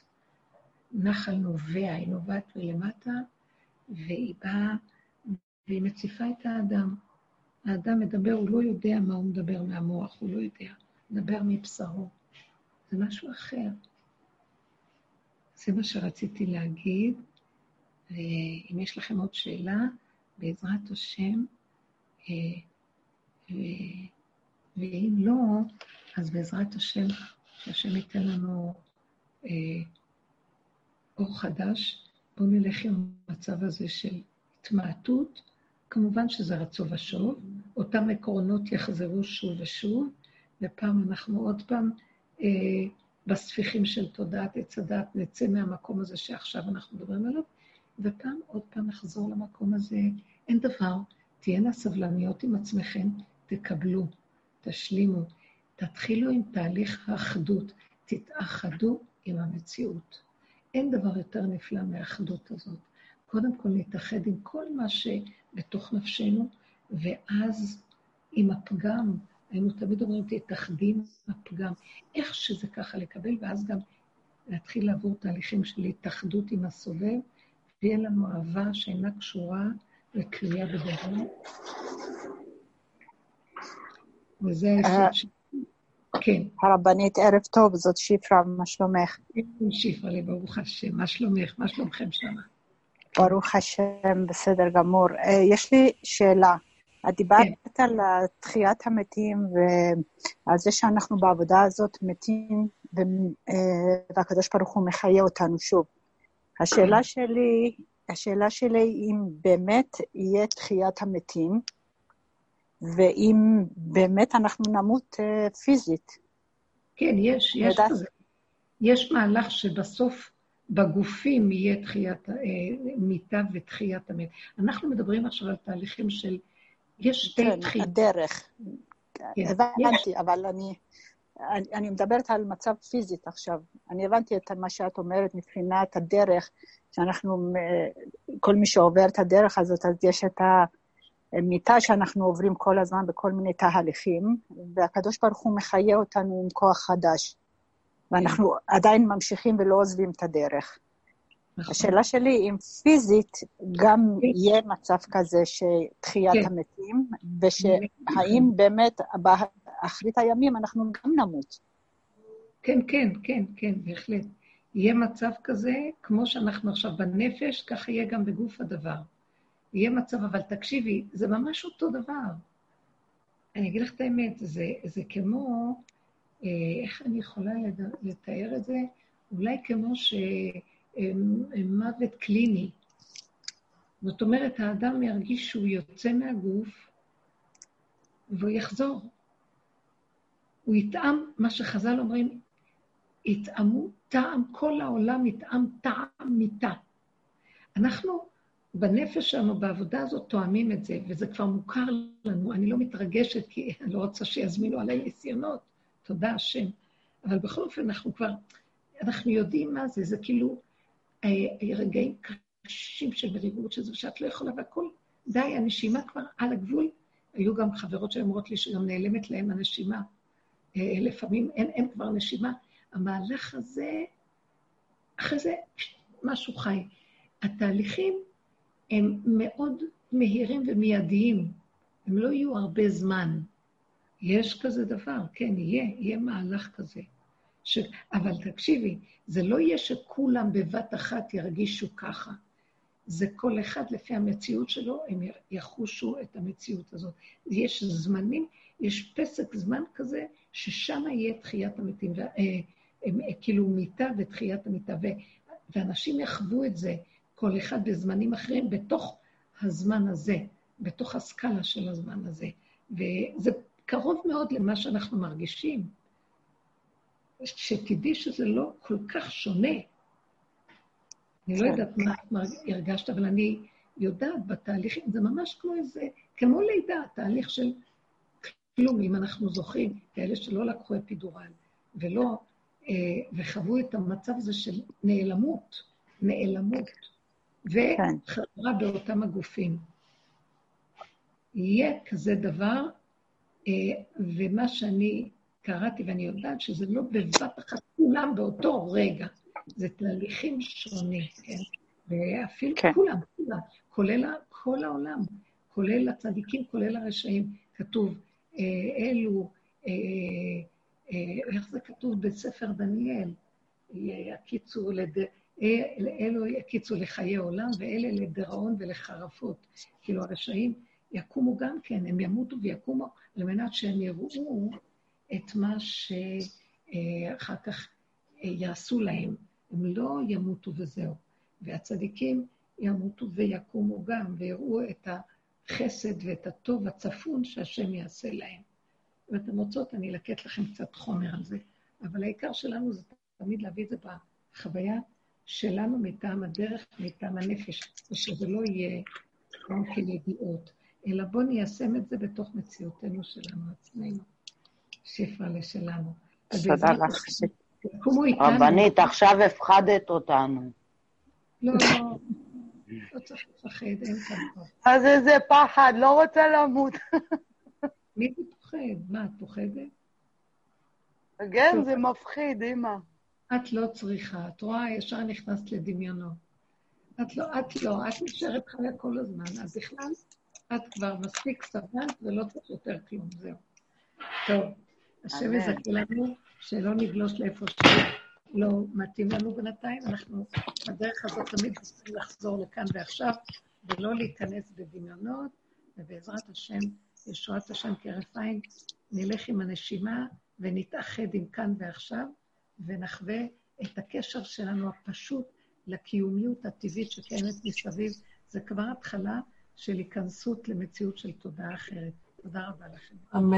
Speaker 1: נחל נובע, היא נובעת מלמטה, והיא באה, והיא מציפה את האדם. האדם מדבר, הוא לא יודע מה הוא מדבר מהמוח, הוא לא יודע. מדבר מבשרו. זה משהו אחר. זה מה שרציתי להגיד. ואם יש לכם עוד שאלה, בעזרת השם, אה, ואם לא, אז בעזרת השם, שהשם ייתן לנו אה, אור חדש, בואו נלך עם המצב הזה של התמעטות. כמובן שזה רצו ושוב, אותם עקרונות יחזרו שוב ושוב, ופעם אנחנו עוד פעם אה, בספיחים של תודעת עץ הדת נצא מהמקום הזה שעכשיו אנחנו מדברים עליו, ופעם עוד פעם נחזור למקום הזה. אין דבר, תהיינה סבלניות עם עצמכם, תקבלו, תשלימו. תתחילו עם תהליך האחדות, תתאחדו עם המציאות. אין דבר יותר נפלא מהאחדות הזאת. קודם כל נתאחד עם כל מה שבתוך נפשנו, ואז עם הפגם, היינו תמיד אומרים, תתאחדי עם הפגם. איך שזה ככה לקבל, ואז גם להתחיל לעבור תהליכים של התאחדות עם הסובב, ויהיה לנו אהבה שאינה קשורה לתלויה בדבר. וזה היסוד ש... כן.
Speaker 5: הרבנית, ערב טוב, זאת שפרה, מה שלומך?
Speaker 1: שפרה לי, ברוך השם. מה שלומך? מה שלומכם שמה?
Speaker 5: ברוך השם, בסדר גמור. יש לי שאלה. את דיברת כן. על תחיית המתים ועל זה שאנחנו בעבודה הזאת מתים, והקדוש ברוך הוא מחיה אותנו שוב. השאלה שלי, השאלה שלי אם באמת יהיה תחיית המתים, ואם באמת אנחנו נמות uh, פיזית.
Speaker 1: כן, יש, יש כזה. יש מהלך שבסוף בגופים יהיה תחיית, uh, מיטה ותחיית המת. אנחנו מדברים עכשיו על תהליכים של... יש שתי
Speaker 5: כן, תחיות. הדרך. כן, הבנתי, יש. אבל אני, אני, אני מדברת על מצב פיזית עכשיו. אני הבנתי את מה שאת אומרת מבחינת הדרך, שאנחנו, כל מי שעובר את הדרך הזאת, אז יש את ה... מיטה שאנחנו עוברים כל הזמן בכל מיני תהליכים, והקדוש ברוך הוא מחיה אותנו עם כוח חדש. ואנחנו עדיין ממשיכים ולא עוזבים את הדרך. נכון. השאלה שלי, אם פיזית גם יהיה מצב כזה שתחיית כן. המתים, ושהאם באמת באחרית הימים אנחנו גם נמות.
Speaker 1: כן, כן, כן, כן, בהחלט. יהיה מצב כזה, כמו שאנחנו עכשיו בנפש, ככה יהיה גם בגוף הדבר. יהיה מצב, אבל תקשיבי, זה ממש אותו דבר. אני אגיד לך את האמת, זה, זה כמו, אה, איך אני יכולה לתאר את זה? אולי כמו שמוות קליני. זאת אומרת, האדם ירגיש שהוא יוצא מהגוף והוא יחזור. הוא יטעם, מה שחז"ל אומרים, יטעמו טעם, כל העולם יטעם טעם מיתה. אנחנו בנפש שלנו, בעבודה הזאת, תואמים את זה, וזה כבר מוכר לנו. אני לא מתרגשת, כי אני לא רוצה שיזמינו עליי ניסיונות, תודה השם. אבל בכל אופן, אנחנו כבר, אנחנו יודעים מה זה, זה כאילו אה, רגעים קשים של מריבות, שזה שאת לא יכולה, והכול, די, הנשימה כבר על הגבול. היו גם חברות שאומרות לי שגם נעלמת להן הנשימה. אה, לפעמים אין, אין כבר נשימה. המהלך הזה, אחרי זה משהו חי. התהליכים הם מאוד מהירים ומיידיים, הם לא יהיו הרבה זמן. יש כזה דבר, כן, יהיה, יהיה מהלך כזה. ש... אבל תקשיבי, זה לא יהיה שכולם בבת אחת ירגישו ככה. זה כל אחד לפי המציאות שלו, הם יחושו את המציאות הזאת. יש זמנים, יש פסק זמן כזה, ששם יהיה תחיית המתים, ו... אה, כאילו מיתה ותחיית המיתה. ואנשים יחוו את זה. כל אחד בזמנים אחרים, בתוך הזמן הזה, בתוך הסקאלה של הזמן הזה. וזה קרוב מאוד למה שאנחנו מרגישים. שתדעי שזה לא כל כך שונה. אני לא יודעת מה הרגשת, אבל אני יודעת בתהליכים, זה ממש כמו איזה, כמו לידה, תהליך של כלום, אם אנחנו זוכרים, כאלה שלא לקחו אפידורל, ולא, אה, וחוו את המצב הזה של נעלמות, נעלמות. וחזרה באותם הגופים. יהיה כזה דבר, אה, ומה שאני קראתי, ואני יודעת שזה לא בבת אחת כולם באותו רגע, זה תהליכים שונים, כן? ואפילו כן. כולם, כולם, כולל כל העולם, כולל הצדיקים, כולל הרשעים. כתוב, אה, אלו, אה, איך זה כתוב בספר דניאל? יקיצו לד... אלו יקיצו לחיי עולם, ואלה לדיראון ולחרפות. כאילו הרשעים יקומו גם כן, הם ימותו ויקומו על מנת שהם יראו את מה שאחר כך יעשו להם. הם לא ימותו וזהו. והצדיקים ימותו ויקומו גם, ויראו את החסד ואת הטוב הצפון שהשם יעשה להם. ואתם רוצות, אני אלקט לכם קצת חומר על זה, אבל העיקר שלנו זה תמיד להביא את זה בחוויה שלנו מטעם הדרך, מטעם הנפש, ושזה לא יהיה גם כידיעות, אלא בואו ניישם את זה בתוך מציאותנו שלנו עצמנו. שפרה לשלנו.
Speaker 5: תודה לך.
Speaker 2: רבנית, עכשיו הפחדת אותנו.
Speaker 1: לא, לא, לא צריך לפחד, אין כאן כבר.
Speaker 2: אז איזה פחד, לא רוצה למות.
Speaker 1: מי זה פוחד? מה, את פוחדת?
Speaker 2: כן, זה מפחיד, אמא.
Speaker 1: את לא צריכה, את רואה, ישר נכנסת לדמיונו. את לא, את לא, את נשארת חיה כל הזמן, אז בכלל, את כבר מספיק סבלת ולא צריך יותר כלום, זהו. טוב, השם יזכה לנו שלא נגלוש לאיפה שלא מתאים לנו בינתיים. אנחנו בדרך הזאת תמיד צריכים לחזור לכאן ועכשיו, ולא להיכנס בדמיונות, ובעזרת השם, ישועת השם כהרף עין, נלך עם הנשימה ונתאחד עם כאן ועכשיו, ונחווה את הקשר שלנו הפשוט לקיומיות הטבעית שקיימת מסביב. זה כבר התחלה של היכנסות למציאות של תודעה אחרת. תודה רבה לכם. אמן.